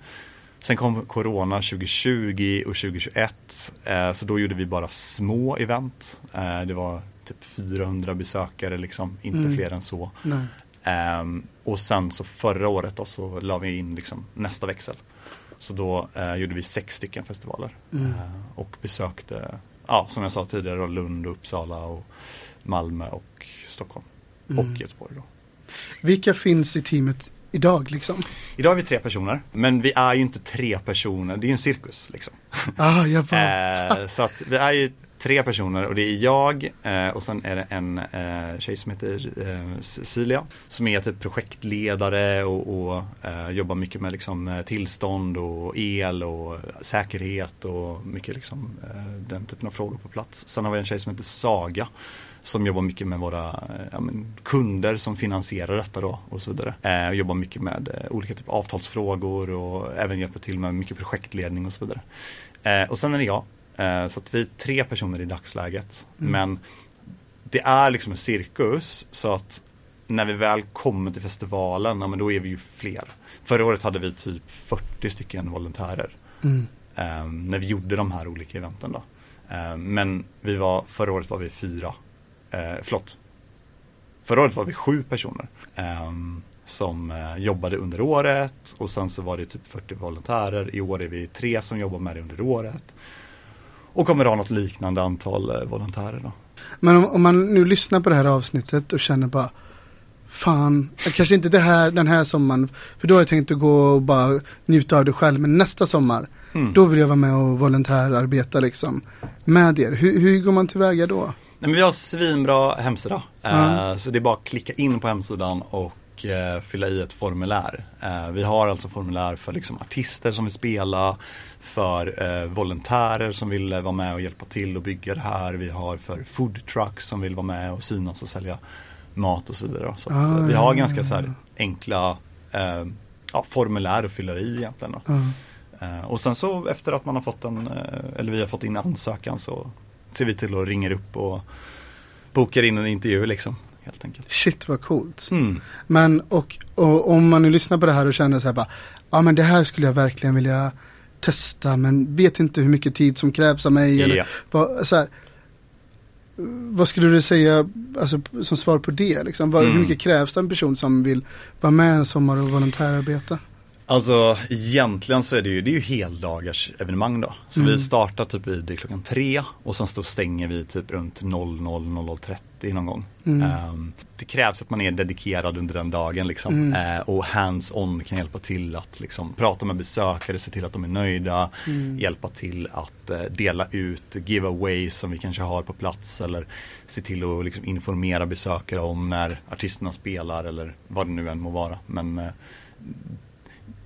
Sen kom Corona 2020 och 2021 eh, så då gjorde vi bara små event. Eh, det var typ 400 besökare liksom, inte Mm. fler än så. Ehm, och sen så förra året då så la vi in liksom nästa växel. Så då eh, gjorde vi sex stycken festivaler. Mm. Eh, och besökte, ja som jag sa tidigare, Lund, och Uppsala och Malmö och Stockholm. Mm. Och Göteborg då. Vilka finns i teamet idag liksom? Idag är vi tre personer, men vi är ju inte tre personer, det är ju en cirkus liksom. Ah, jag bara, Eh, så att vi är ju tre personer och det är jag eh, och sen är det en eh, tjej som heter eh, Cecilia som är typ projektledare och, och eh, jobbar mycket med liksom, eh, tillstånd och el och säkerhet och mycket liksom, eh, den typen av frågor på plats. Sen har vi en tjej som heter Saga som jobbar mycket med våra eh, ja, men, kunder som finansierar detta då och så vidare. Eh, och jobbar mycket med eh, olika typer av avtalsfrågor och även hjälper till med mycket projektledning och så vidare. Eh, och sen är det jag. Eh, så att vi är tre personer i dagsläget. Mm. Men det är liksom en cirkus så att när vi väl kommer till festivalen, ja, men då är vi ju fler. Förra året hade vi typ 40 stycken volontärer. mm. eh, när vi gjorde de här olika eventen då. Eh, men vi var, förra året var vi fyra, eh, förlåt. Förra året var vi sju personer. eh, som eh, jobbade under året och sen så var det typ 40 volontärer. I år är vi tre som jobbar med det under året. Och kommer ha något liknande antal eh, volontärer då. Men om, om man nu lyssnar på det här avsnittet och känner bara Fan, kanske inte det här, den här sommaren. För då har jag tänkt att gå och bara njuta av det själv. Men nästa sommar, Mm. då vill jag vara med och volontärarbeta liksom. Med er. Hur, hur går man tillväga då? Nej, men vi har svinbra hemsida. Ja. Eh, så det är bara att klicka in på hemsidan och eh, fylla i ett formulär. Eh, vi har alltså formulär för liksom, artister som vill spela, för eh, volontärer som vill eh, vara med och hjälpa till och bygga det här. Vi har för food trucks som vill vara med och synas och sälja mat och så vidare. Så Ah, vi har ganska så här, enkla eh, ja, formulär att fylla i egentligen. Eh, och sen så efter att man har fått en, eller vi har fått in ansökan så ser vi till att ringa upp och bokar in en intervju liksom. Helt enkelt. Shit vad coolt. Mm. Men och, och om man nu lyssnar på det här och känner så här bara, ja men det här skulle jag verkligen vilja testa men vet inte hur mycket tid som krävs av mig. Eller Ja. vad, så här, vad skulle du säga alltså, som svar på det? Liksom? Vad, Hur Mm. mycket krävs det en person som vill vara med en sommar och volontärarbeta? Alltså egentligen så är det ju, det är ju heldagars evenemang då. Så Mm. vi startar typ vid klockan tre och sen så stänger vi typ runt 00, 00.30 någon gång. Mm. Ehm, det krävs att man är dedikerad under den dagen liksom. Mm. Eh, och hands-on kan hjälpa till att liksom, prata med besökare, se till att de är nöjda, Mm. hjälpa till att eh, dela ut giveaways som vi kanske har på plats eller se till att liksom, informera besökare om när artisterna spelar eller vad det nu än må vara. Men eh,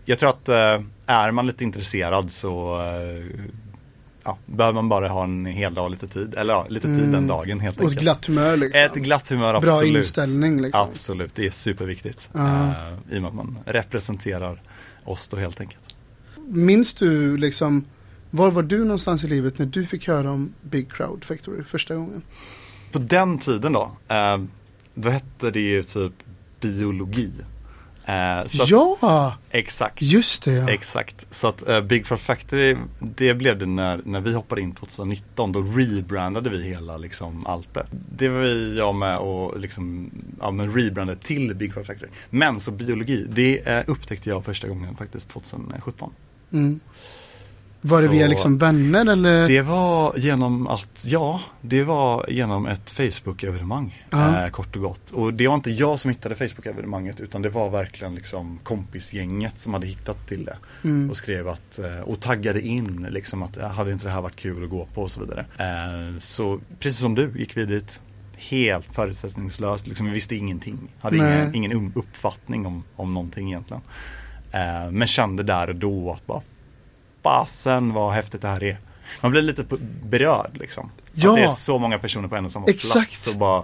jag tror att eh, är man lite intresserad så eh, ja, behöver man bara ha en hel dag lite tid. Eller ja, lite tid Mm. den dagen helt Och ett enkelt. glatt humör liksom. Ett glatt humör, Bra absolut. inställning liksom. Absolut, det är superviktigt. Eh, I och med att man representerar oss då helt enkelt. Minns du liksom, var var du någonstans i livet när du fick höra om Big Crowd Factory första gången? På den tiden då, då hette det ju typ biologi. Eh, att- ja, Exakt. just det ja. Exakt, så att eh, Big Fat Factory det blev det när, när vi hoppade in 2019 då rebrandade vi hela liksom allt det. Det var vi, jag med och liksom, ja men rebrandade till Big Fat Factory. Men så biologi, det eh, upptäckte jag första gången faktiskt 2017. Mm. Var det Så- via liksom vänner eller? Det var genom att, ja, det var genom ett Facebook-evenemang eh, kort och gott. Och det var inte jag som hittade Facebook-evenemanget utan det var verkligen liksom kompisgänget som hade hittat till det. Mm. Och skrev att, eh, och taggade in liksom att eh, hade inte det här varit kul att gå på och så vidare. Eh, Så precis som du gick vi dit helt förutsättningslöst, liksom vi visste ingenting. Hade Nej. ingen, ingen uppfattning om, om någonting egentligen. Eh, Men kände där och då att bara fasen vad häftigt det här är. Man blir lite berörd liksom. Ja. Att det är så många personer på en och samma Exakt. plats och bara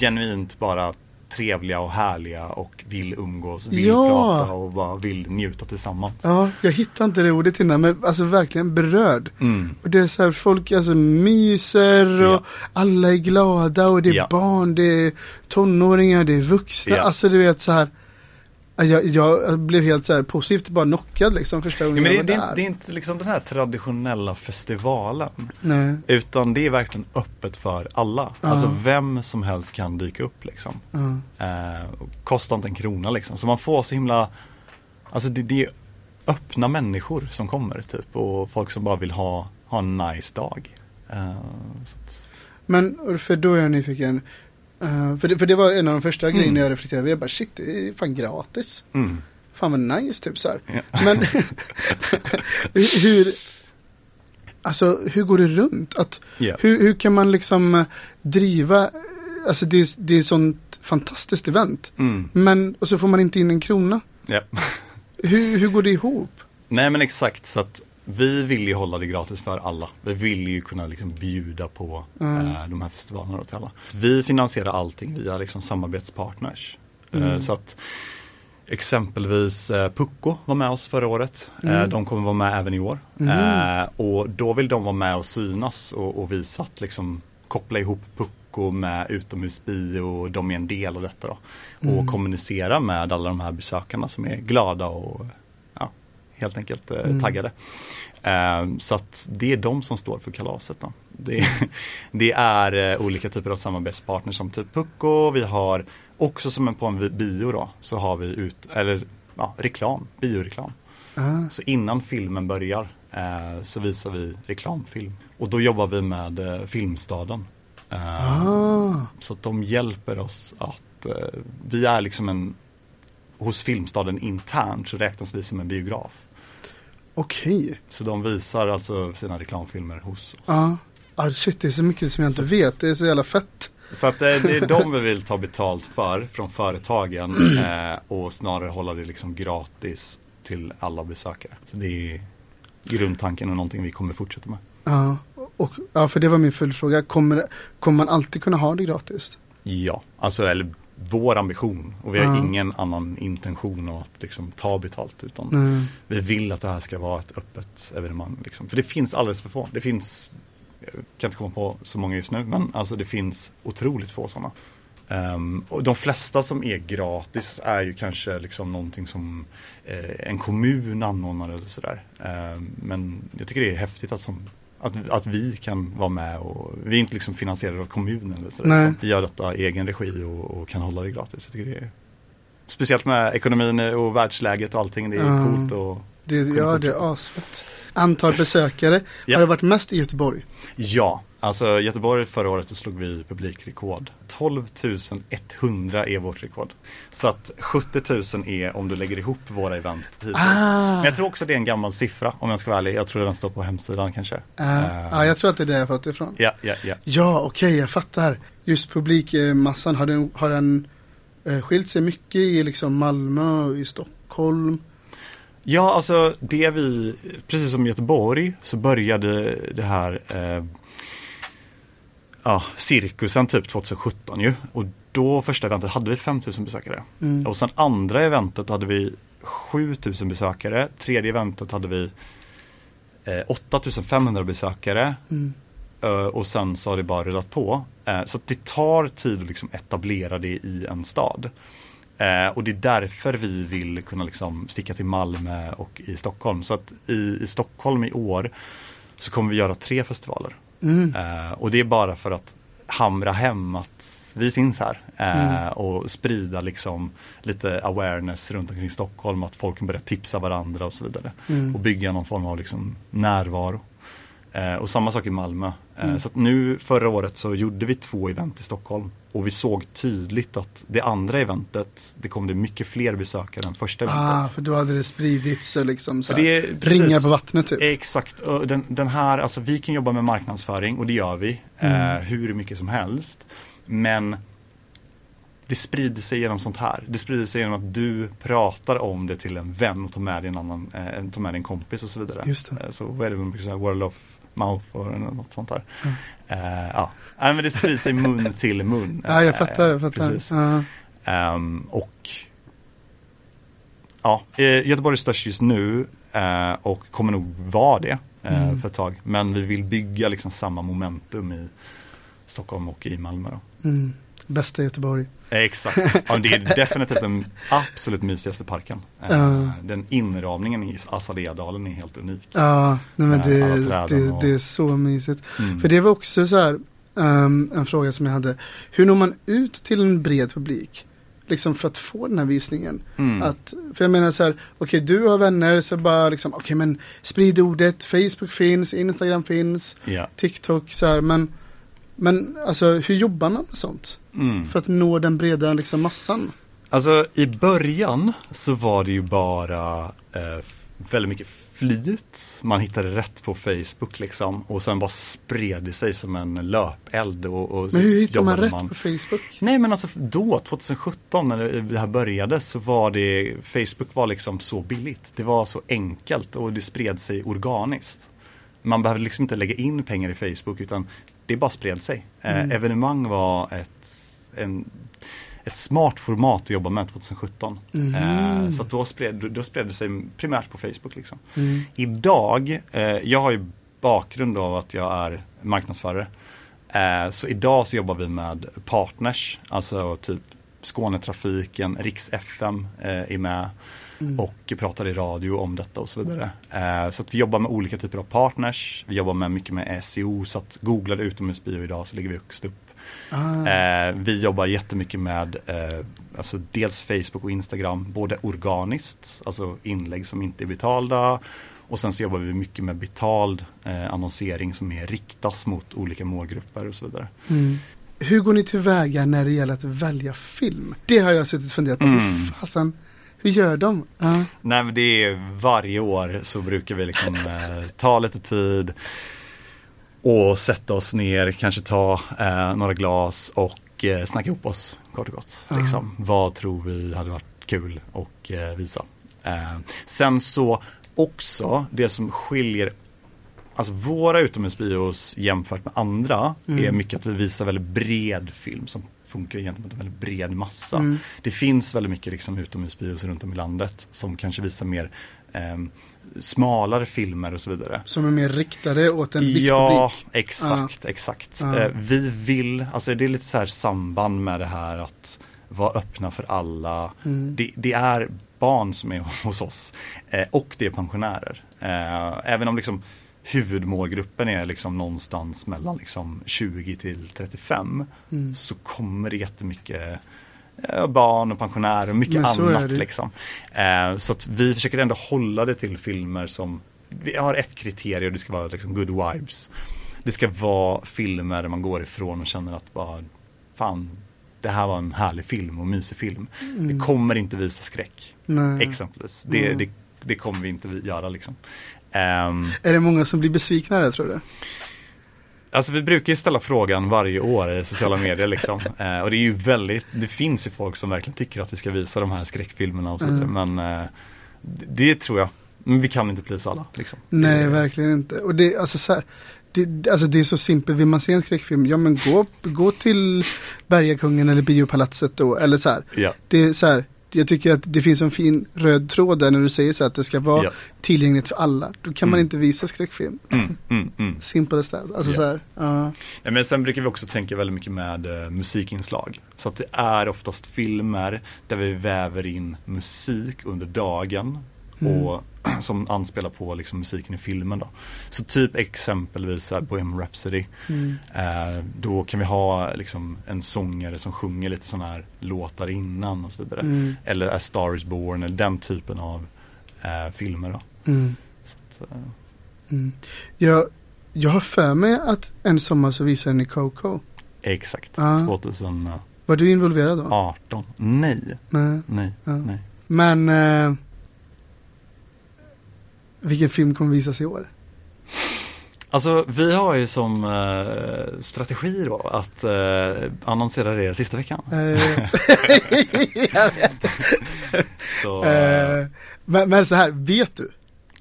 genuint bara trevliga och härliga och vill umgås, vill Ja. prata och bara vill njuta tillsammans. Ja, jag hittar inte det ordet innan men alltså verkligen berörd. Mm. Och det är så här, folk alltså myser och Ja. alla är glada och det är Ja. barn, det är tonåringar, det är vuxna. Alltså du vet så här. Jag, jag blev helt så här positivt bara knockad liksom första Ja, gången men det, jag det, var är- där. det är inte liksom den här traditionella festivalen. Nej. Utan det är verkligen öppet för alla. Ja. Alltså vem som helst kan dyka upp liksom. Ja. Eh, kostar inte en krona liksom. Så man får så himla, alltså det, det är öppna människor som kommer typ. Och folk som bara vill ha, ha en nice dag. Eh, Men för då är jag nyfiken. Eh, för, det, för det var en av de första Mm. grejerna jag reflekterade över. Jag bara shit, det är fan gratis. mm. Fan vad nice typ så här. Ja. Men hur- alltså hur går det runt? Att, Ja. hur, hur kan man liksom driva, alltså det, är- det är sånt fantastiskt event. Mm. Men, och så får man inte in en krona. Ja. Hur, hur går det ihop? Nej men exakt så att vi vill ju hålla det gratis för alla. Vi vill ju kunna liksom bjuda på Mm. eh, de här festivalerna till alla. Vi finansierar allting via liksom samarbetspartners. Eh, Mm. så att exempelvis eh, Pucko var med oss förra året. Eh, Mm. de kommer vara med även i år. Mm. Eh, och då vill de vara med och synas och, och visa att liksom koppla ihop Pucko med utomhusbio och de är en del av detta då. Och Mm. kommunicera med alla de här besökarna som är glada och helt enkelt eh, Mm. taggade. Eh, så att det är de som står för kalaset. Då. Det, det är eh, olika typer av samarbetspartners som typ Pucko, vi har också som en på en bio då, så har vi ut, eller ja, reklam, bioreklam. Ah, Så innan filmen börjar eh, så visar vi reklamfilm. Och då jobbar vi med eh, Filmstaden. Eh, Ah, Så att de hjälper oss att, vi är liksom en, hos Filmstaden internt så räknas vi som en biograf. Okej. Så de visar alltså sina reklamfilmer hos oss. Ja. Ah, shit, det är så mycket som jag inte Så- vet. Det är så jävla fett. Så att det, det är de vi vill ta betalt för från företagen eh, och snarare hålla det liksom gratis till alla besökare. Så det är grundtanken och någonting vi kommer fortsätta med. Ja, och, ja, för det var min följdfråga. Kommer, kommer man alltid kunna ha det gratis? Ja, alltså eller vår ambition och vi har Ja. ingen annan intention av att liksom ta betalt utan Nej. vi vill att det här ska vara ett öppet evenemang. Liksom. För det finns alldeles för få. Det finns, jag kan inte komma på så många just nu, men alltså det finns otroligt få sådana. Ehm, och de flesta som är gratis är ju kanske liksom någonting som eh, en kommun anordnar eller sådär. Ehm, men jag tycker det är häftigt att, som, att, att vi kan vara med och vi är inte liksom finansierade av kommunen eller utan Vi gör detta i egen regi och, och kan hålla det gratis. Jag tycker det är Speciellt med ekonomin och världsläget och allting. Det är Ja. coolt och Det, ja, fortsätta. det är asfett. Antal besökare. Ja. Har det varit mest i Göteborg? Ja, alltså Göteborg förra året slog vi publikrekord. 12 100 är vårt rekord. Så att 70 000 är om du lägger ihop våra event hittills. Ah. Men jag tror också det är en gammal siffra om jag ska vara ärlig. Jag tror den står på hemsidan kanske. Ja, Eh, ja, jag tror att det är där jag fått det ifrån. ja, ja, ja. Ja, okej, jag fattar. Just publikmassan, har den, har den eh, skilt sig mycket i liksom Malmö och i Stockholm? Ja, alltså det vi, precis som Göteborg så började det här eh, ja, cirkusen typ 2017 ju. Och då första eventet hade vi 5000 besökare. Mm. Och sen andra eventet hade vi 7000 besökare. Tredje eventet hade vi eh, 8500 besökare. Mm. Eh, och sen så har det bara rullat på. Eh, så det tar tid att liksom etablera det i en stad. Eh, och det är därför vi vill kunna liksom sticka till Malmö och i Stockholm. Så att i, i Stockholm i år så kommer vi göra tre festivaler. Mm. Eh, och det är bara för att hamra hem att vi finns här. Eh, Mm. Och sprida liksom lite awareness runt omkring Stockholm. Att folk kan börja tipsa varandra och så vidare. Mm. Och bygga någon form av liksom närvaro. Eh, och samma sak i Malmö. Eh, Mm. Så nu förra året så gjorde vi två event i Stockholm. Och vi såg tydligt att det andra eventet, det kom det mycket fler besökare än första Ah, eventet. för då hade det spridits och liksom så det är ringar på vattnet typ. Exakt, den, den här, alltså vi kan jobba med marknadsföring och det gör vi. Mm. Eh, hur mycket som helst. Men det sprider sig genom sånt här. Det sprider sig genom att du pratar om det till en vän och tar med dig en annan, eh, tar med dig en kompis och så vidare. Just det. Eh, så vad är det word of mouth och något sånt där. Mm. Eh, ja, men det sprider sig mun till mun. Ja, jag Eh, fattar. Jag fattar. Precis. Ja. Ehm, och ja, eh, Göteborg är störst just nu eh, och kommer nog vara det eh, Mm. för ett tag. Men vi vill bygga liksom samma momentum i Stockholm och i Malmö. Mm. Bästa Göteborg. Exakt, ja, det är definitivt den absolut mysigaste parken. Ja. Den inramningen i Azaleadalen är helt unik. Ja, nej, men det, det, och- det är så mysigt. Mm. För det var också så här, ehm, en fråga som jag hade. Hur når man ut till en bred publik? Liksom för att få den här visningen. Mm. Att, för jag menar så här, okej du har vänner så bara liksom, okej men sprid ordet, Facebook finns, Instagram finns, Ja. TikTok så här, men, men alltså hur jobbar man med sånt? Mm. För att nå den breda liksom massan? Alltså i början så var det ju bara eh, väldigt mycket flyt. Man hittade rätt på Facebook liksom och sen bara spred det sig som en löpeld. Och, och Men hur hittar man rätt på Facebook? Nej men alltså då, 2017 när det här började så var det, Facebook var liksom så billigt. Det var så enkelt och det spred sig organiskt. Man behövde liksom inte lägga in pengar i Facebook utan det bara spred sig. Mm. Eh, evenemang var ett, en, ett smart format att jobba med 2017. Mhm. Eh, så då, spred, då spred det sig primärt på Facebook. Liksom. Mm. Idag, eh, jag har ju bakgrund av att jag är marknadsförare. Eh, så idag så jobbar vi med partners, alltså typ Skånetrafiken, Riks FM eh, är med Mm. och pratar i radio om detta och så vidare. Eh, så att vi jobbar med olika typer av partners. Vi jobbar med mycket med SEO så att googlar du utomhusbio idag så ligger vi högst upp. Ah. Eh, vi jobbar jättemycket med eh, alltså dels Facebook och Instagram, både organiskt, alltså inlägg som inte är betalda Och sen så jobbar vi mycket med betald eh, annonsering som är riktas mot olika målgrupper och så vidare. Mm. Hur går ni tillväga när det gäller att välja film? Det har jag suttit och funderat på. Mm. Hur fasen, hur gör de? Ja. Nej men det är varje år så brukar vi liksom eh, ta lite tid och sätta oss ner, kanske ta eh, några glas och eh, snacka ihop oss kort och gott. Ja. Liksom. Vad tror vi hade varit kul och eh, visa. Eh, sen så också det som skiljer Alltså våra utomhusbios jämfört med andra Mm. är mycket att vi visar väldigt bred film som funkar gentemot en väldigt bred massa. Mm. Det finns väldigt mycket liksom utomhusbios runt om i landet som kanske visar mer ehm, smalare filmer och så vidare. Som är mer riktade åt en viss Ja, publik. exakt, exakt. Ja. Eh, vi vill, alltså det är lite så här samband med det här att vara öppna för alla. Mm. Det, det är barn som är hos oss eh, och det är pensionärer. Eh, även om liksom huvudmålgruppen är liksom någonstans mellan liksom 20 till 35 Mm. så kommer det jättemycket barn och pensionärer och mycket annat. det. Liksom. Eh, så att vi försöker ändå hålla det till filmer som, vi har ett kriterium och det ska vara liksom good vibes. Det ska vara filmer där man går ifrån och känner att bara, fan, det här var en härlig film och mysig film. Vi kommer inte visa skräck, Mm. Nej. exempelvis. Det, Mm. det, det kommer vi inte göra liksom. Ehm, Är det många som blir besvikna där tror du? Alltså vi brukar ju ställa frågan varje år i sociala medier liksom. Eh, och det är ju väldigt, det finns ju folk som verkligen tycker att vi ska visa de här skräckfilmerna och så vidare. Mm. Men eh, det, tror jag. Men vi kan inte plisa alla. Liksom. Nej, verkligen inte. Och det, alltså så här, det, alltså det är så simpelt, vill man se en skräckfilm, ja men gå, gå till Bergakungen eller Biopalatset då, eller så här. Ja, Det är så här, jag tycker att det finns en fin röd tråd där när du säger så att det ska vara ja. tillgängligt för alla. Då kan man Mm. inte visa skräckfilm. Mm, mm, mm. Simple as that. Alltså Ja. så här, ja. Ja, men sen brukar vi också tänka väldigt mycket med eh, musikinslag. Så att det är oftast filmer där vi väver in musik under dagen. Mm. Och som anspelar på liksom, musiken i filmen då. Så typ exempelvis Bohemian Rhapsody. Mm. Eh, då kan vi ha liksom, en sångare som sjunger lite sådana här låtar innan och så vidare. Mm. Eller A Star Is Born eller den typen av eh, filmer då. Mm. Så, eh, Mm. Jag, jag har för mig att en sommar så visade ni Coco. exakt, Ja. 2018. Var du involverad då? Nej, Nej. nej, Ja. nej. Men eh, vilken film kommer visas i år? Alltså vi har ju som eh, strategi då att eh, annonsera det sista veckan. Eh. Så, eh, men, men så här, vet du?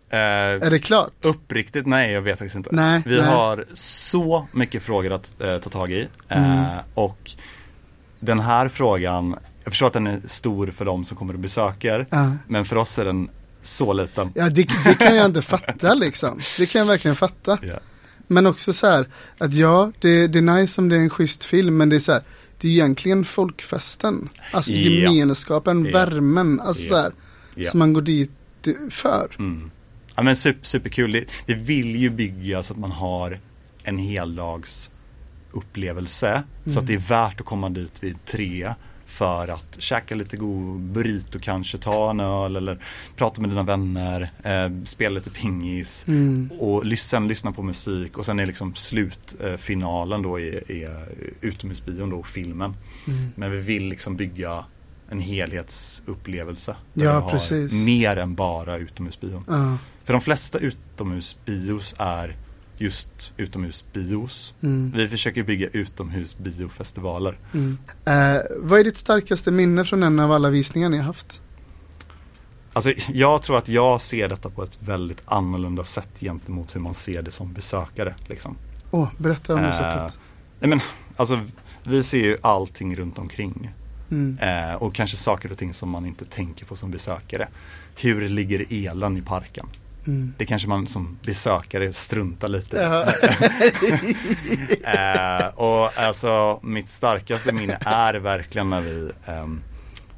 eh, Är det klart? uppriktigt, nej jag vet faktiskt inte. Nej, vi nej. har så mycket frågor att eh, ta tag i. Mm. Och den här frågan, jag förstår att den är stor för de som kommer och besöker. Ja. Men för oss är den så liten. Ja, det, det kan jag inte fatta liksom. Det kan jag verkligen fatta. Ja. Men också så här, att ja, det, det är nice om det är en schysst film, men det är så här, det är egentligen folkfesten. Alltså Ja. gemenskapen, Ja. värmen, alltså Ja. så här, Ja. som man går dit för. Mm. Ja men super, superkul. Det- Vi vill ju bygga så att man har en heldags upplevelse. Så Mm. att det är värt att komma dit vid tre för att käka lite god burrito kanske, ta en öl eller prata med dina vänner, eh, spela lite pingis Mm. och sen lyssna på musik och sen är liksom slutfinalen då är, är utomhusbion då, filmen. Mm. Men vi vill liksom bygga en helhetsupplevelse. där Ja, vi har precis. Mer än bara utomhusbion. Ja. För de flesta utomhusbios är just utomhusbios. Mm. Vi försöker bygga utomhusbiofestivaler. Mm. Eh, vad är ditt starkaste minne från en av alla visningar ni har haft? Alltså jag tror att jag ser detta på ett väldigt annorlunda sätt gentemot hur man ser det som besökare. Liksom. Åh, berätta om det Eh, sättet. nej men alltså vi ser ju allting runt omkring. Mm. Eh, och kanske saker och ting som man inte tänker på som besökare. Hur ligger elen i parken? Mm. Det kanske man som besökare struntar lite i. Eh, och alltså mitt starkaste minne är verkligen när vi ehm,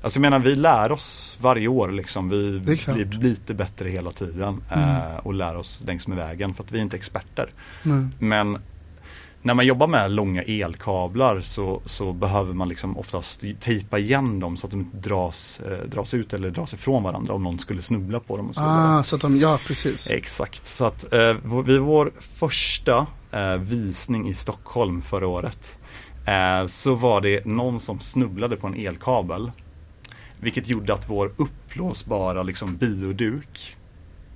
Alltså jag menar vi lär oss varje år liksom. Vi blir lite bättre hela tiden. Mm. Eh, och lär oss längs med vägen för att vi är inte experter. Nej. Men när man jobbar med långa elkablar så, så behöver man liksom oftast tejpa igen dem så att de inte dras, eh, dras ut eller dras ifrån varandra om någon skulle snubbla på dem och så. Ah, så att de, ja precis. Exakt, så att eh, vid vår första eh, visning i Stockholm förra året eh, så var det någon som snubblade på en elkabel. Vilket gjorde att vår uppblåsbara liksom, bioduk,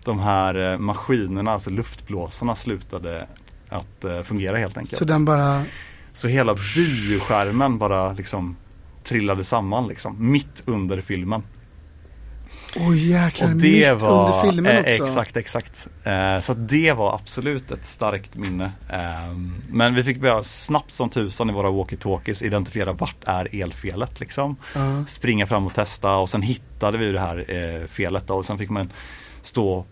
de här eh, maskinerna, alltså luftblåsarna slutade att eh, fungera helt enkelt. Så den bara, Så hela bioskärmen bara liksom trillade samman liksom, mitt under filmen. oj jäklar, Och mitt det var, under filmen eh, också. exakt, exakt. Eh, så det var absolut ett starkt minne. Eh, men vi fick börja snabbt som tusan i våra walkie-talkies identifiera vart är elfelet liksom. Ja. Springa fram och testa och sen hittade vi det här eh, felet då, och sen fick man stå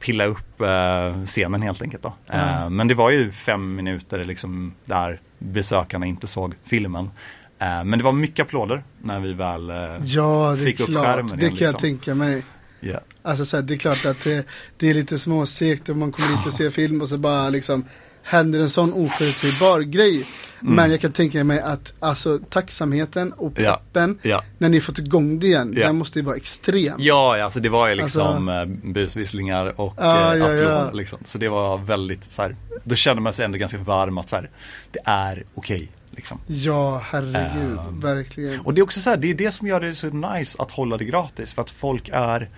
pilla upp eh, scenen helt enkelt då. Eh, Ja. men det var ju fem minuter liksom där besökarna inte såg filmen. Eh, men det var mycket applåder när vi väl eh, Ja, det Fick upp klart. skärmen det igen, kan jag liksom. tänka mig. ja. Alltså så här, det är klart att det, det är lite småsegt om man kommer dit och ser film och så bara liksom händer en sån oförutsägbar grej. Men jag kan tänka mig att alltså tacksamheten och Mm. Ja. peppen Ja. när ni fått igång det igen, Ja. den måste ju vara extrem. Ja, alltså det var ju liksom Alltså- eh, busvisslingar och Ja, eh, ja, ja. applåder liksom. Så det var väldigt så här, då kände man sig ändå ganska varm att så här, det är okej liksom. Ja, herregud, Ehm, verkligen. Och det är också så här, det är det som gör det så nice att hålla det gratis för att folk är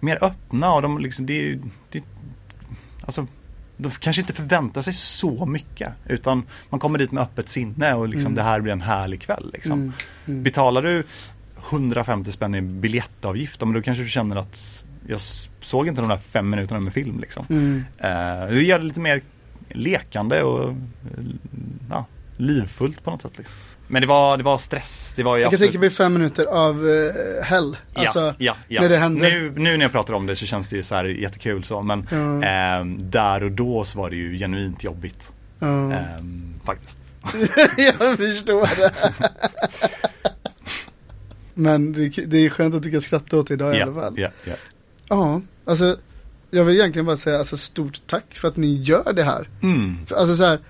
mer öppna och de liksom, det är det, alltså de kanske inte förväntar sig så mycket utan man kommer dit med öppet sinne och liksom Mm. det här blir en härlig kväll liksom. Mm, mm. Betalar du 150 spänn i biljettavgift, men då kanske du känner att jag såg inte de där fem minuterna med film liksom. Mm. Eh, det gör det lite mer lekande och ja, livfullt på något sätt. Liksom. Men det var, det var stress. Det var Jag kan absolut- tänka mig fem minuter av uh, hell. Alltså, ja, ja, ja. när det händer. Nu, nu när jag pratar om det så känns det ju så här jättekul så men Ja. ehm, där och då så var det ju genuint jobbigt. ja. Ehm, faktiskt. jag förstår det. Men det, det är skönt att du kan skratta åt det idag i Ja, alla fall. ja, ja. Ja, alltså jag vill egentligen bara säga alltså, stort tack för att ni gör det här. Mm. För, alltså så här, eh,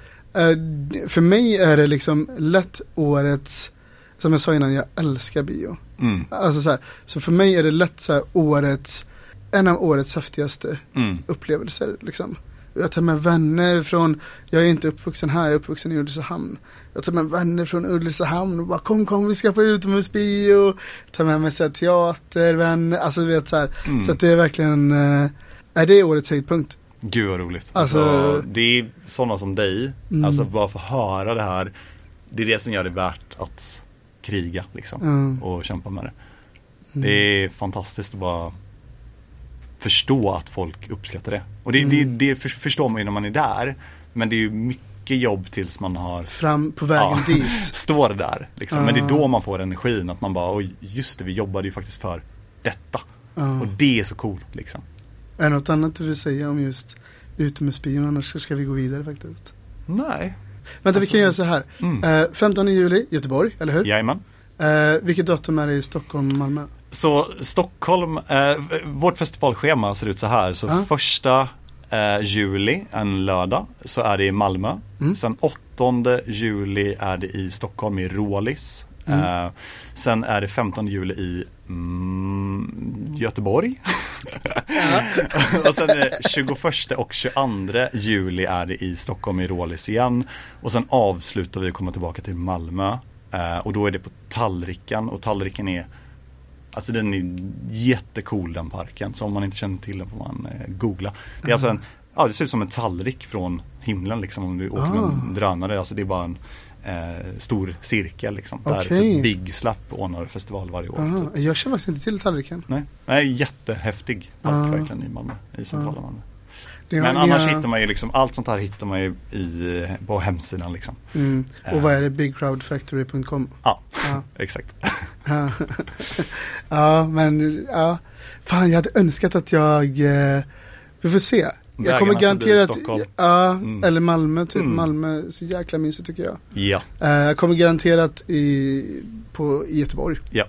för mig är det liksom lätt årets, som jag sa innan, jag älskar bio. Mm. Alltså så här, så för mig är det lätt så här årets, en av årets häftigaste Mm. upplevelser liksom. Jag tar med vänner från, jag är inte uppvuxen här, jag är uppvuxen i Ulricehamn. Jag tar med vänner från Ulricehamn och bara kom kom vi ska på utomhusbio. Tar med mig så här, teater, vänner, alltså du vet så här. Mm. Så att det är verkligen, eh, är det årets höjdpunkt? Gud vad roligt. Alltså- Alltså, det är sådana som dig, Mm. alltså bara få höra det här. Det är det som gör det värt att kriga liksom. Mm. Och kämpa med det. Mm. Det är fantastiskt att bara förstå att folk uppskattar det. Och det, Mm. det, det för- förstår man ju när man är där. Men det är ju mycket jobb tills man har Fram på vägen Ja. dit. står där. Liksom. Men det är då man får energin att man bara, oj just det vi jobbade ju faktiskt för detta. Och det är så coolt liksom. Är det något annat du vill säga om just utomhusbion? Annars ska vi gå vidare faktiskt. Nej. Vänta vi Alltså- kan göra så här. Mm. Eh, 15 juli, Göteborg, eller hur? Jajamän. Eh, vilket datum är det i Stockholm och Malmö? Så Stockholm, eh, vårt festivalschema ser ut så här. Så Ja. första eh, juli, en lördag, så är det i Malmö. Mm. Sen 8 juli är det i Stockholm i Rålis. Mm. Eh, sen är det 15 juli i mm, Göteborg. och sen är det 21 och 22 juli är det i Stockholm i Rålis igen. Och sen avslutar vi och kommer tillbaka till Malmö. Eh, och då är det på Tallriken och Tallriken är Alltså den är jättecool den parken. Så om man inte känner till den får man eh, googla. Det är alltså en, ja det ser ut som en tallrik från himlen liksom om du åker med en Ah. drönare. Alltså det är bara en eh, stor cirkel liksom. Där Okej. typ Big Slap ordnar festival varje år. Aha, Typ. jag känner faktiskt inte till tallriken. Nej, Nej, jättehäftig park Ah. verkligen i Malmö, i centrala Ah. Malmö. Men annars har- hittar man ju liksom, allt sånt här hittar man ju i, på hemsidan liksom. Mm. Eh. Och vad är det? Bigcrowdfactory.com? Ja, Ja. exakt. Ja. ja, men ja. Fan, jag hade önskat att jag, eh, vi får se. Jag kommer garanterat, ja, Mm. eller Malmö, typ Mm. Malmö, så jäkla mysigt tycker jag. Ja, Eh, jag kommer garanterat i, på, i Göteborg. ja,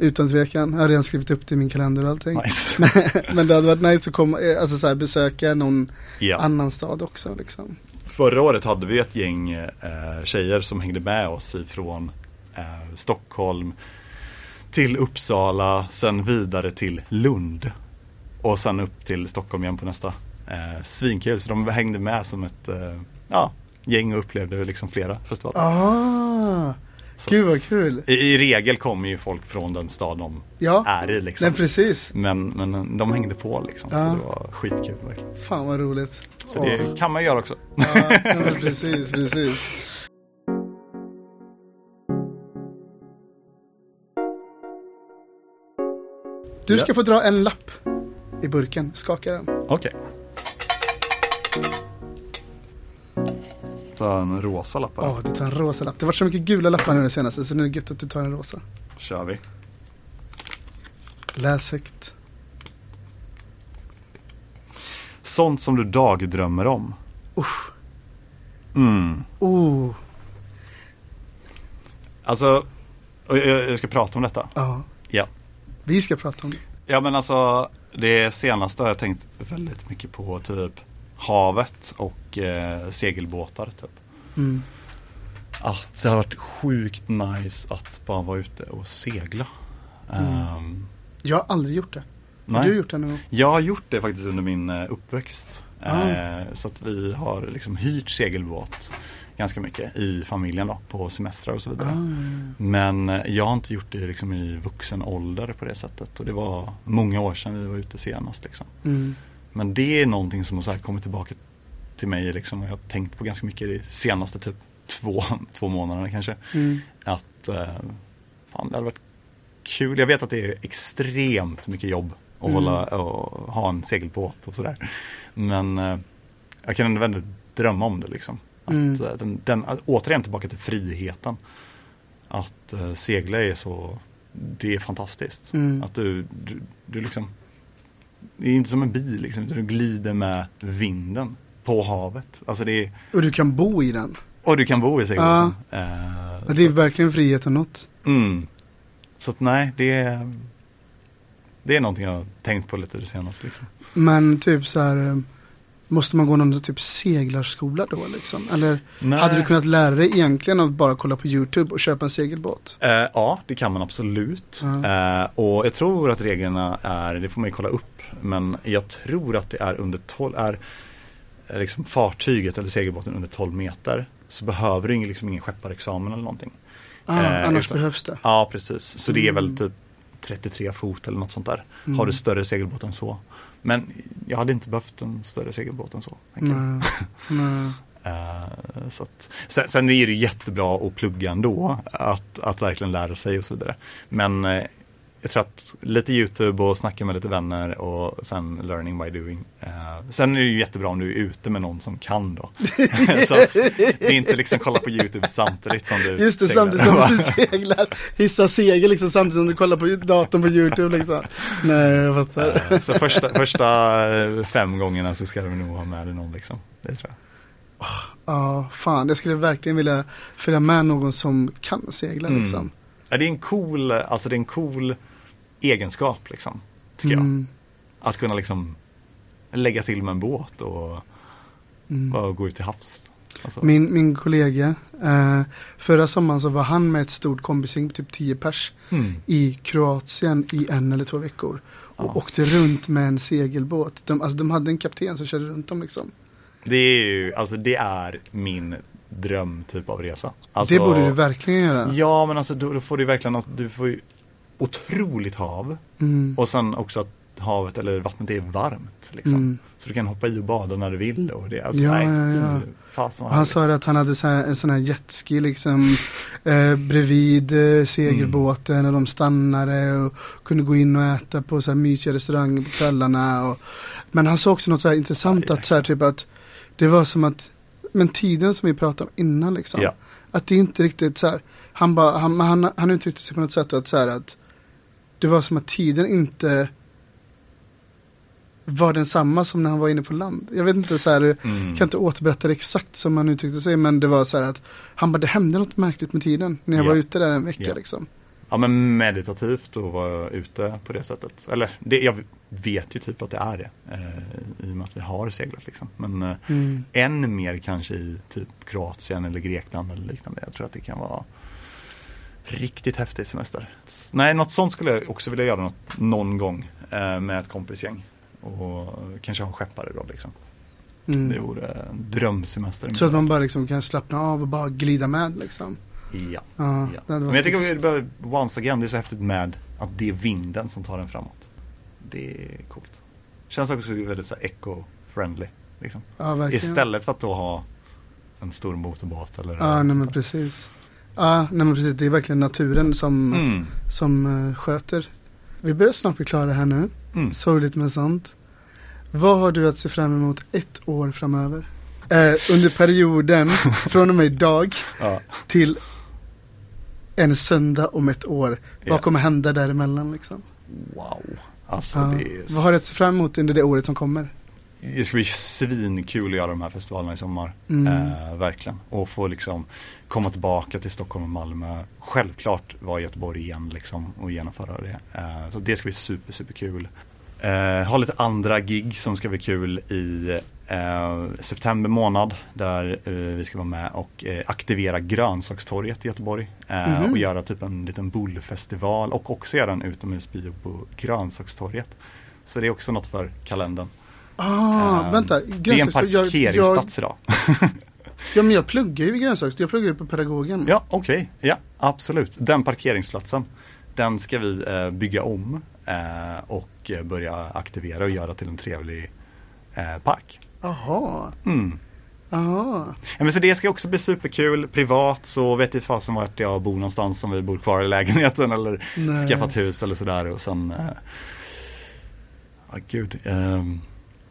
Utan tvekan. Jag har redan skrivit upp det i min kalender och allting. nice. Men det hade varit nice att komma, eh, alltså så här, besöka någon Ja. annan stad också liksom. Förra året hade vi ett gäng eh, tjejer som hängde med oss ifrån eh, Stockholm till Uppsala, sen vidare till Lund. Och sen upp till Stockholm igen på nästa. Eh, svinkul, så de hängde med som ett eh, ja, gäng och upplevde liksom flera festivaler. Ah, gud vad kul. I, I regel kommer ju folk från den stad de Ja, är i liksom. nej precis. Men, men de hängde på liksom, Ja. så det var skitkul verkligen. Fan vad roligt. Så det kan man göra också. Ja, nej, precis, precis. Du ska få dra en lapp i burken. Skaka den. Okej. Ta en rosa lapp här. Ja, du tar en rosa lapp. Det har varit så mycket gula lappar nu det senaste så nu är det gött att du tar en rosa. kör vi. Läs högt. Sånt som du dagdrömmer om. Usch. Mm. Oh, Alltså, och jag, jag ska prata om detta. ja. Ja. Vi ska prata om det. Ja men alltså, det senaste har jag tänkt väldigt mycket på typ havet och eh, segelbåtar typ. Mm. Att det har varit sjukt nice att bara vara ute och segla. Ehm, Jag har aldrig gjort det. Har nej. du gjort det nu? Jag har gjort det faktiskt under min eh, uppväxt. Ah. Eh, så att vi har liksom hyrt segelbåt ganska mycket i familjen då, på semestrar och så vidare. Ah, Men eh, jag har inte gjort det liksom i vuxen ålder på det sättet. Och det var många år sedan vi var ute senast. Liksom. mm. Men det är någonting som har så här kommit tillbaka till mig liksom, och jag har tänkt på ganska mycket de senaste typ två, två månaderna kanske. Mm. Att eh, fan, det hade varit kul. Jag vet att det är extremt mycket jobb att Mm. hålla och ha en segelbåt och sådär. Men eh, jag kan ändå väldigt drömma om det liksom. Att, Mm. eh, den, den, återigen tillbaka till friheten. Att eh, segla är så, det är fantastiskt. Mm. Att du, du, du liksom, det är inte som en bil liksom, utan du glider med vinden på havet. Alltså det är, Och du kan bo i den. och du kan bo i segelbåten. Ja, det är verkligen friheten något. Mm. Så att nej, det är Det är någonting jag har tänkt på lite det senaste liksom. Men typ så här eh, Måste man gå någon typ seglarskola då liksom? Eller Nej. hade du kunnat lära dig egentligen att bara kolla på YouTube och köpa en segelbåt? Eh, ja, det kan man absolut. Eh, och jag tror att reglerna är, det får man ju kolla upp, men jag tror att det är under 12, är liksom fartyget eller segelbåten under 12 meter så behöver du liksom ingen skepparexamen eller någonting. Ah, Eh, annars utan- behövs det. Ja, precis. Så det är väl Mm. typ 33 fot eller något sånt där. Mm. Har du större segelbåt än så. Men jag hade inte behövt en större segelbåt än så. Nej. Nej. Eh, så att, sen, sen är det jättebra att plugga ändå, att, att verkligen lära sig och så vidare. Men eh, jag tror att lite YouTube och snacka med lite vänner och sen learning by doing. Eh, sen är det ju jättebra om du är ute med någon som kan då. så att det är inte liksom kolla på YouTube samtidigt som du Just det, seglar. samtidigt som du seglar. Hissa segel liksom samtidigt som du kollar på datorn på YouTube liksom. Nej, jag fattar. Eh, så första, första eh, fem gångerna så ska du nog ha med dig någon liksom. Det tror jag. Ja, fan. Jag skulle verkligen vilja följa med någon som kan segla Mm. liksom. Ja, det är en cool, alltså det är en cool egenskap liksom. Tycker jag. Mm. Att kunna liksom lägga till med en båt och Mm. gå ut till havs. Alltså, Min, min kollega, eh, förra sommaren så var han med ett stort kompisgäng, typ 10 pers, mm. i Kroatien i en eller två veckor. Och Ja. åkte runt med en segelbåt. De, alltså, de hade en kapten som körde runt dem liksom. Det är ju, alltså det är min dröm typ av resa. Alltså, det borde du verkligen göra. Ja men alltså då, då får du verkligen, att du får ju otroligt hav. Mm. Och sen också att havet eller vattnet är varmt. Liksom. Mm. Så du kan hoppa i och bada när du vill. Och det, alltså, Ja, nej, ja, ja. Han härligt. sa att han hade så här, en sån här jetski liksom eh, bredvid eh, segelbåten och de stannade och kunde gå in och äta på så här mysiga restauranger på kvällarna. Och, men han sa också något så här intressant Ja, att så här, typ att det var som att, men tiden som vi pratade om innan liksom. Att det inte riktigt så här, han bara, han, han, han uttryckte sig på något sätt att så här att det var som att tiden inte var densamma som när han var inne på land. Jag vet inte så här, Mm. kan inte återberätta det exakt som han uttryckte sig men det var så här att han bara det hände något märkligt med tiden när jag Ja. var ute där en vecka Ja. liksom. ja, men meditativt och vara ute på det sättet. Eller det, jag vet ju typ att det är det. Eh, I och med att vi har seglat liksom. Men eh, Mm. än mer kanske i typ Kroatien eller Grekland eller liknande. Jag tror att det kan vara riktigt häftig semester. Nej, något sånt skulle jag också vilja göra något, någon gång eh, med ett kompisgäng. Och kanske ha en skeppare då liksom. Mm. Det vore en drömsemester. Så att man bara liksom kan slappna av och bara glida med liksom. Ja. Ja, ja. Men jag tycker vi bör, once again, det är så häftigt med att det är vinden som tar den framåt. Det är coolt. Känns också väldigt så eco-friendly. Liksom. Ja. Istället för att då ha en stor motorbåt eller Ja, nej men precis. Ja, nej men precis. Det är verkligen naturen som, Mm. som eh, sköter. Vi börjar snart bli klara här nu. Mm. Sorgligt men sant. Vad har du att se fram emot ett år framöver? Eh, under perioden från och med idag Ja. till en söndag om ett år. Vad kommer hända däremellan liksom? Wow. Alltså Ja. det är... Vad har du att se fram emot under det året som kommer? Det ska bli svinkul att göra de här festivalerna i sommar. Mm. Eh, verkligen. Och få liksom komma tillbaka till Stockholm och Malmö. Självklart vara i Göteborg igen liksom och genomföra det. Eh, så det ska bli super, super kul. Eh, ha lite andra gig som ska bli kul i eh, september månad. Där eh, vi ska vara med och eh, aktivera grönsakstorget i Göteborg. Mhm. Och göra typ en liten bullfestival och också göra en utomhusbio på grönsakstorget. Så det är också något för kalendern. Ah, Eh, vänta. Det är en grönsakstorg. Jag- parkeringsplats idag. Jag, ja, men jag pluggar ju vid grönsakstorg. Jag pluggar ju på pedagogen. Ja, okej. Ja, absolut. Den parkeringsplatsen. Den ska vi eh, bygga om eh, och börja aktivera och göra till en trevlig eh, park. Jaha. Mm. Ja, men så det ska också bli superkul. Privat så vet jag fasen vart jag bor någonstans om vi bor kvar i lägenheten eller Nej. skaffat hus eller sådär och sen eh, Ja gud ehm,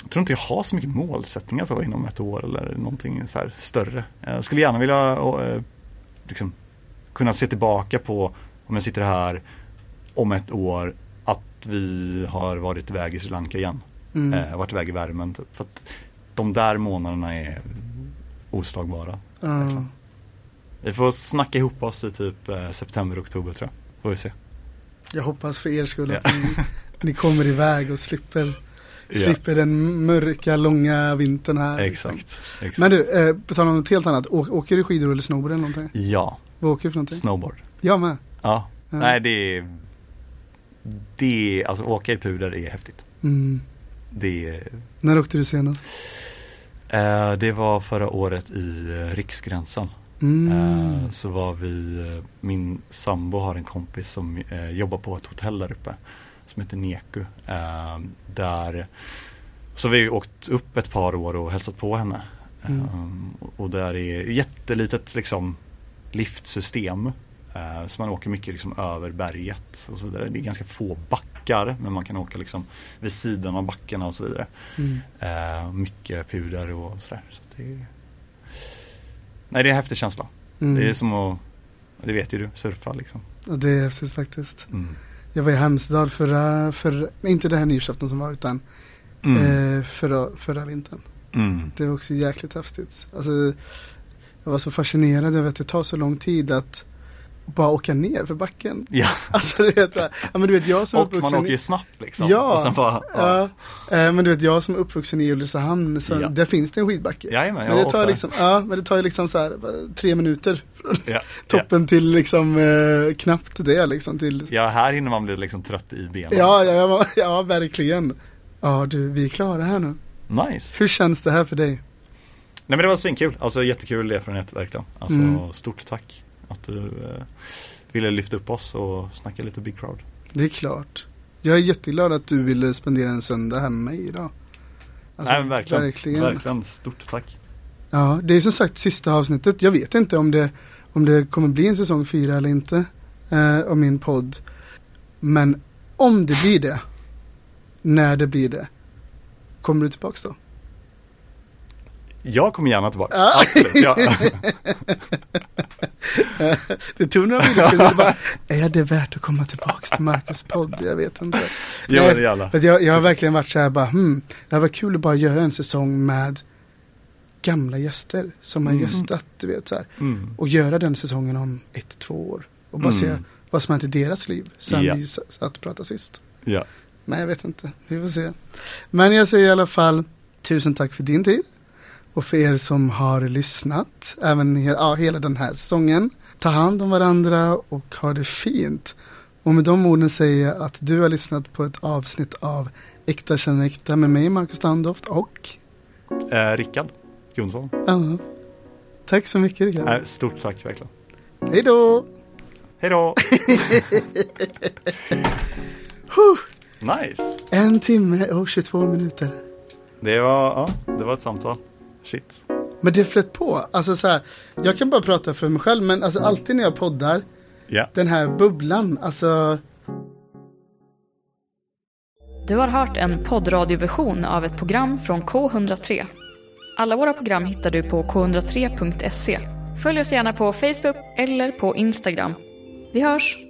Jag tror inte jag har så mycket målsättningar så inom ett år eller någonting så här större Jag skulle gärna vilja eh, liksom, kunna se tillbaka på om jag sitter här om ett år att vi har varit iväg i Sri Lanka igen Mm. eh, varit iväg i värmen typ. För att de där månaderna är oslagbara. Verkligen. Vi får snacka ihop oss i typ eh, september, oktober tror jag. Får vi se. Jag hoppas för er skull att ni, ni kommer iväg och slipper. Slipper den mörka, långa vintern här. liksom. Exakt. exakt. Men du, eh, på tal om något helt annat. Å, åker du skidor eller snowboard eller någonting? Ja, Vad åker du för någonting? snowboard. Jag med. Ja. Ja. Nej det är Det är, alltså åka i puder är häftigt. Mm. Det är När åkte du senast? eh, Det var förra året i eh, Riksgränsen. Mm. Eh, så var vi, min sambo har en kompis som jobbar på ett hotell där uppe som heter Neku. Eh, där, så vi har åkt upp ett par år och hälsat på henne. Mm. Eh, och- där är jättelitet liksom liftsystem. Eh, så man åker mycket liksom över berget och så vidare. Det är ganska få backar men man kan åka liksom vid sidan av backarna och så vidare. Mm. Eh, mycket puder och sådär. Så det är... Nej det är en häftig känsla. Mm. Det är som att, det vet ju du, surfa liksom. Ja, det är häftigt faktiskt. Mm. Jag var i Hemsedal förra, förra inte det här nyårsafton som var utan Mm. eh, förra, förra vintern. Mm. Det var också jäkligt häftigt. Alltså, jag var så fascinerad över att det tar så lång tid att bara åka ner för backen. Ja, Alltså du vet, ja, men du vet jag som och man uppvuxen åker i- ju snabbt liksom. Ja, bara, ja. Eh, men du vet jag som är uppvuxen i Ulricehamn, så Ja. där finns det en skidbacke. Jajamän, jag men det tar liksom, ja, men det tar ju liksom så här bara tre minuter ja, toppen till liksom eh, knappt det liksom till Ja. ja, här hinner man bli liksom trött i benen. Ja, ja, ja, ja, verkligen. Ja, du, vi är klara här nu. Nice. Hur känns det här för dig? Nej men det var svinkul, alltså jättekul erfarenhet verkligen. Alltså Mm. stort tack att du eh, ville lyfta upp oss och snacka lite Big Crowd. Det är klart. Jag är jätteglad att du ville spendera en söndag hemma med mig idag. Alltså, Nej verkligen, verkligen. verkligen stort tack. Ja, det är som sagt sista avsnittet. Jag vet inte om det, om det kommer bli en säsong fyra eller inte eh, av min podd. Men om det blir det, när det blir det, kommer du tillbaks då? Jag kommer gärna tillbaka, Ja. absolut. Ja. Det tog några bilder, bara, är det värt att komma tillbaks till Marcus podd? Jag vet inte. ja Nej, det att jag, jag har verkligen varit så här bara, hmm, det hade varit kul att bara göra en säsong med gamla gäster som har Mm. gästat, du vet så här. Mm. Och göra den säsongen om ett, två år. Och bara Mm. se vad som hänt i deras liv sen Ja. vi satt och pratade sist. Ja. Men jag vet inte, vi får se. Men jag säger i alla fall tusen tack för din tid. Och för er som har lyssnat, även ja, hela den här säsongen. Ta hand om varandra och ha det fint. Och med de orden säger jag att du har lyssnat på ett avsnitt av Äkta känner äkta med mig, Marcus Standoft och Eh, Rickard Jonsson. ja. Tack så mycket Rickard. Eh, stort tack verkligen. Hej då! Hej då! nice. En timme och 22 minuter. Det var, ja, det var ett samtal. Shit. Men det flöt på. Alltså så här, jag kan bara prata för mig själv, men alltså alltid när jag poddar, Ja. den här bubblan, alltså Du har hört en poddradioversion av ett program från K103. Alla våra program hittar du på k103.se. Följ oss gärna på Facebook eller på Instagram. Vi hörs!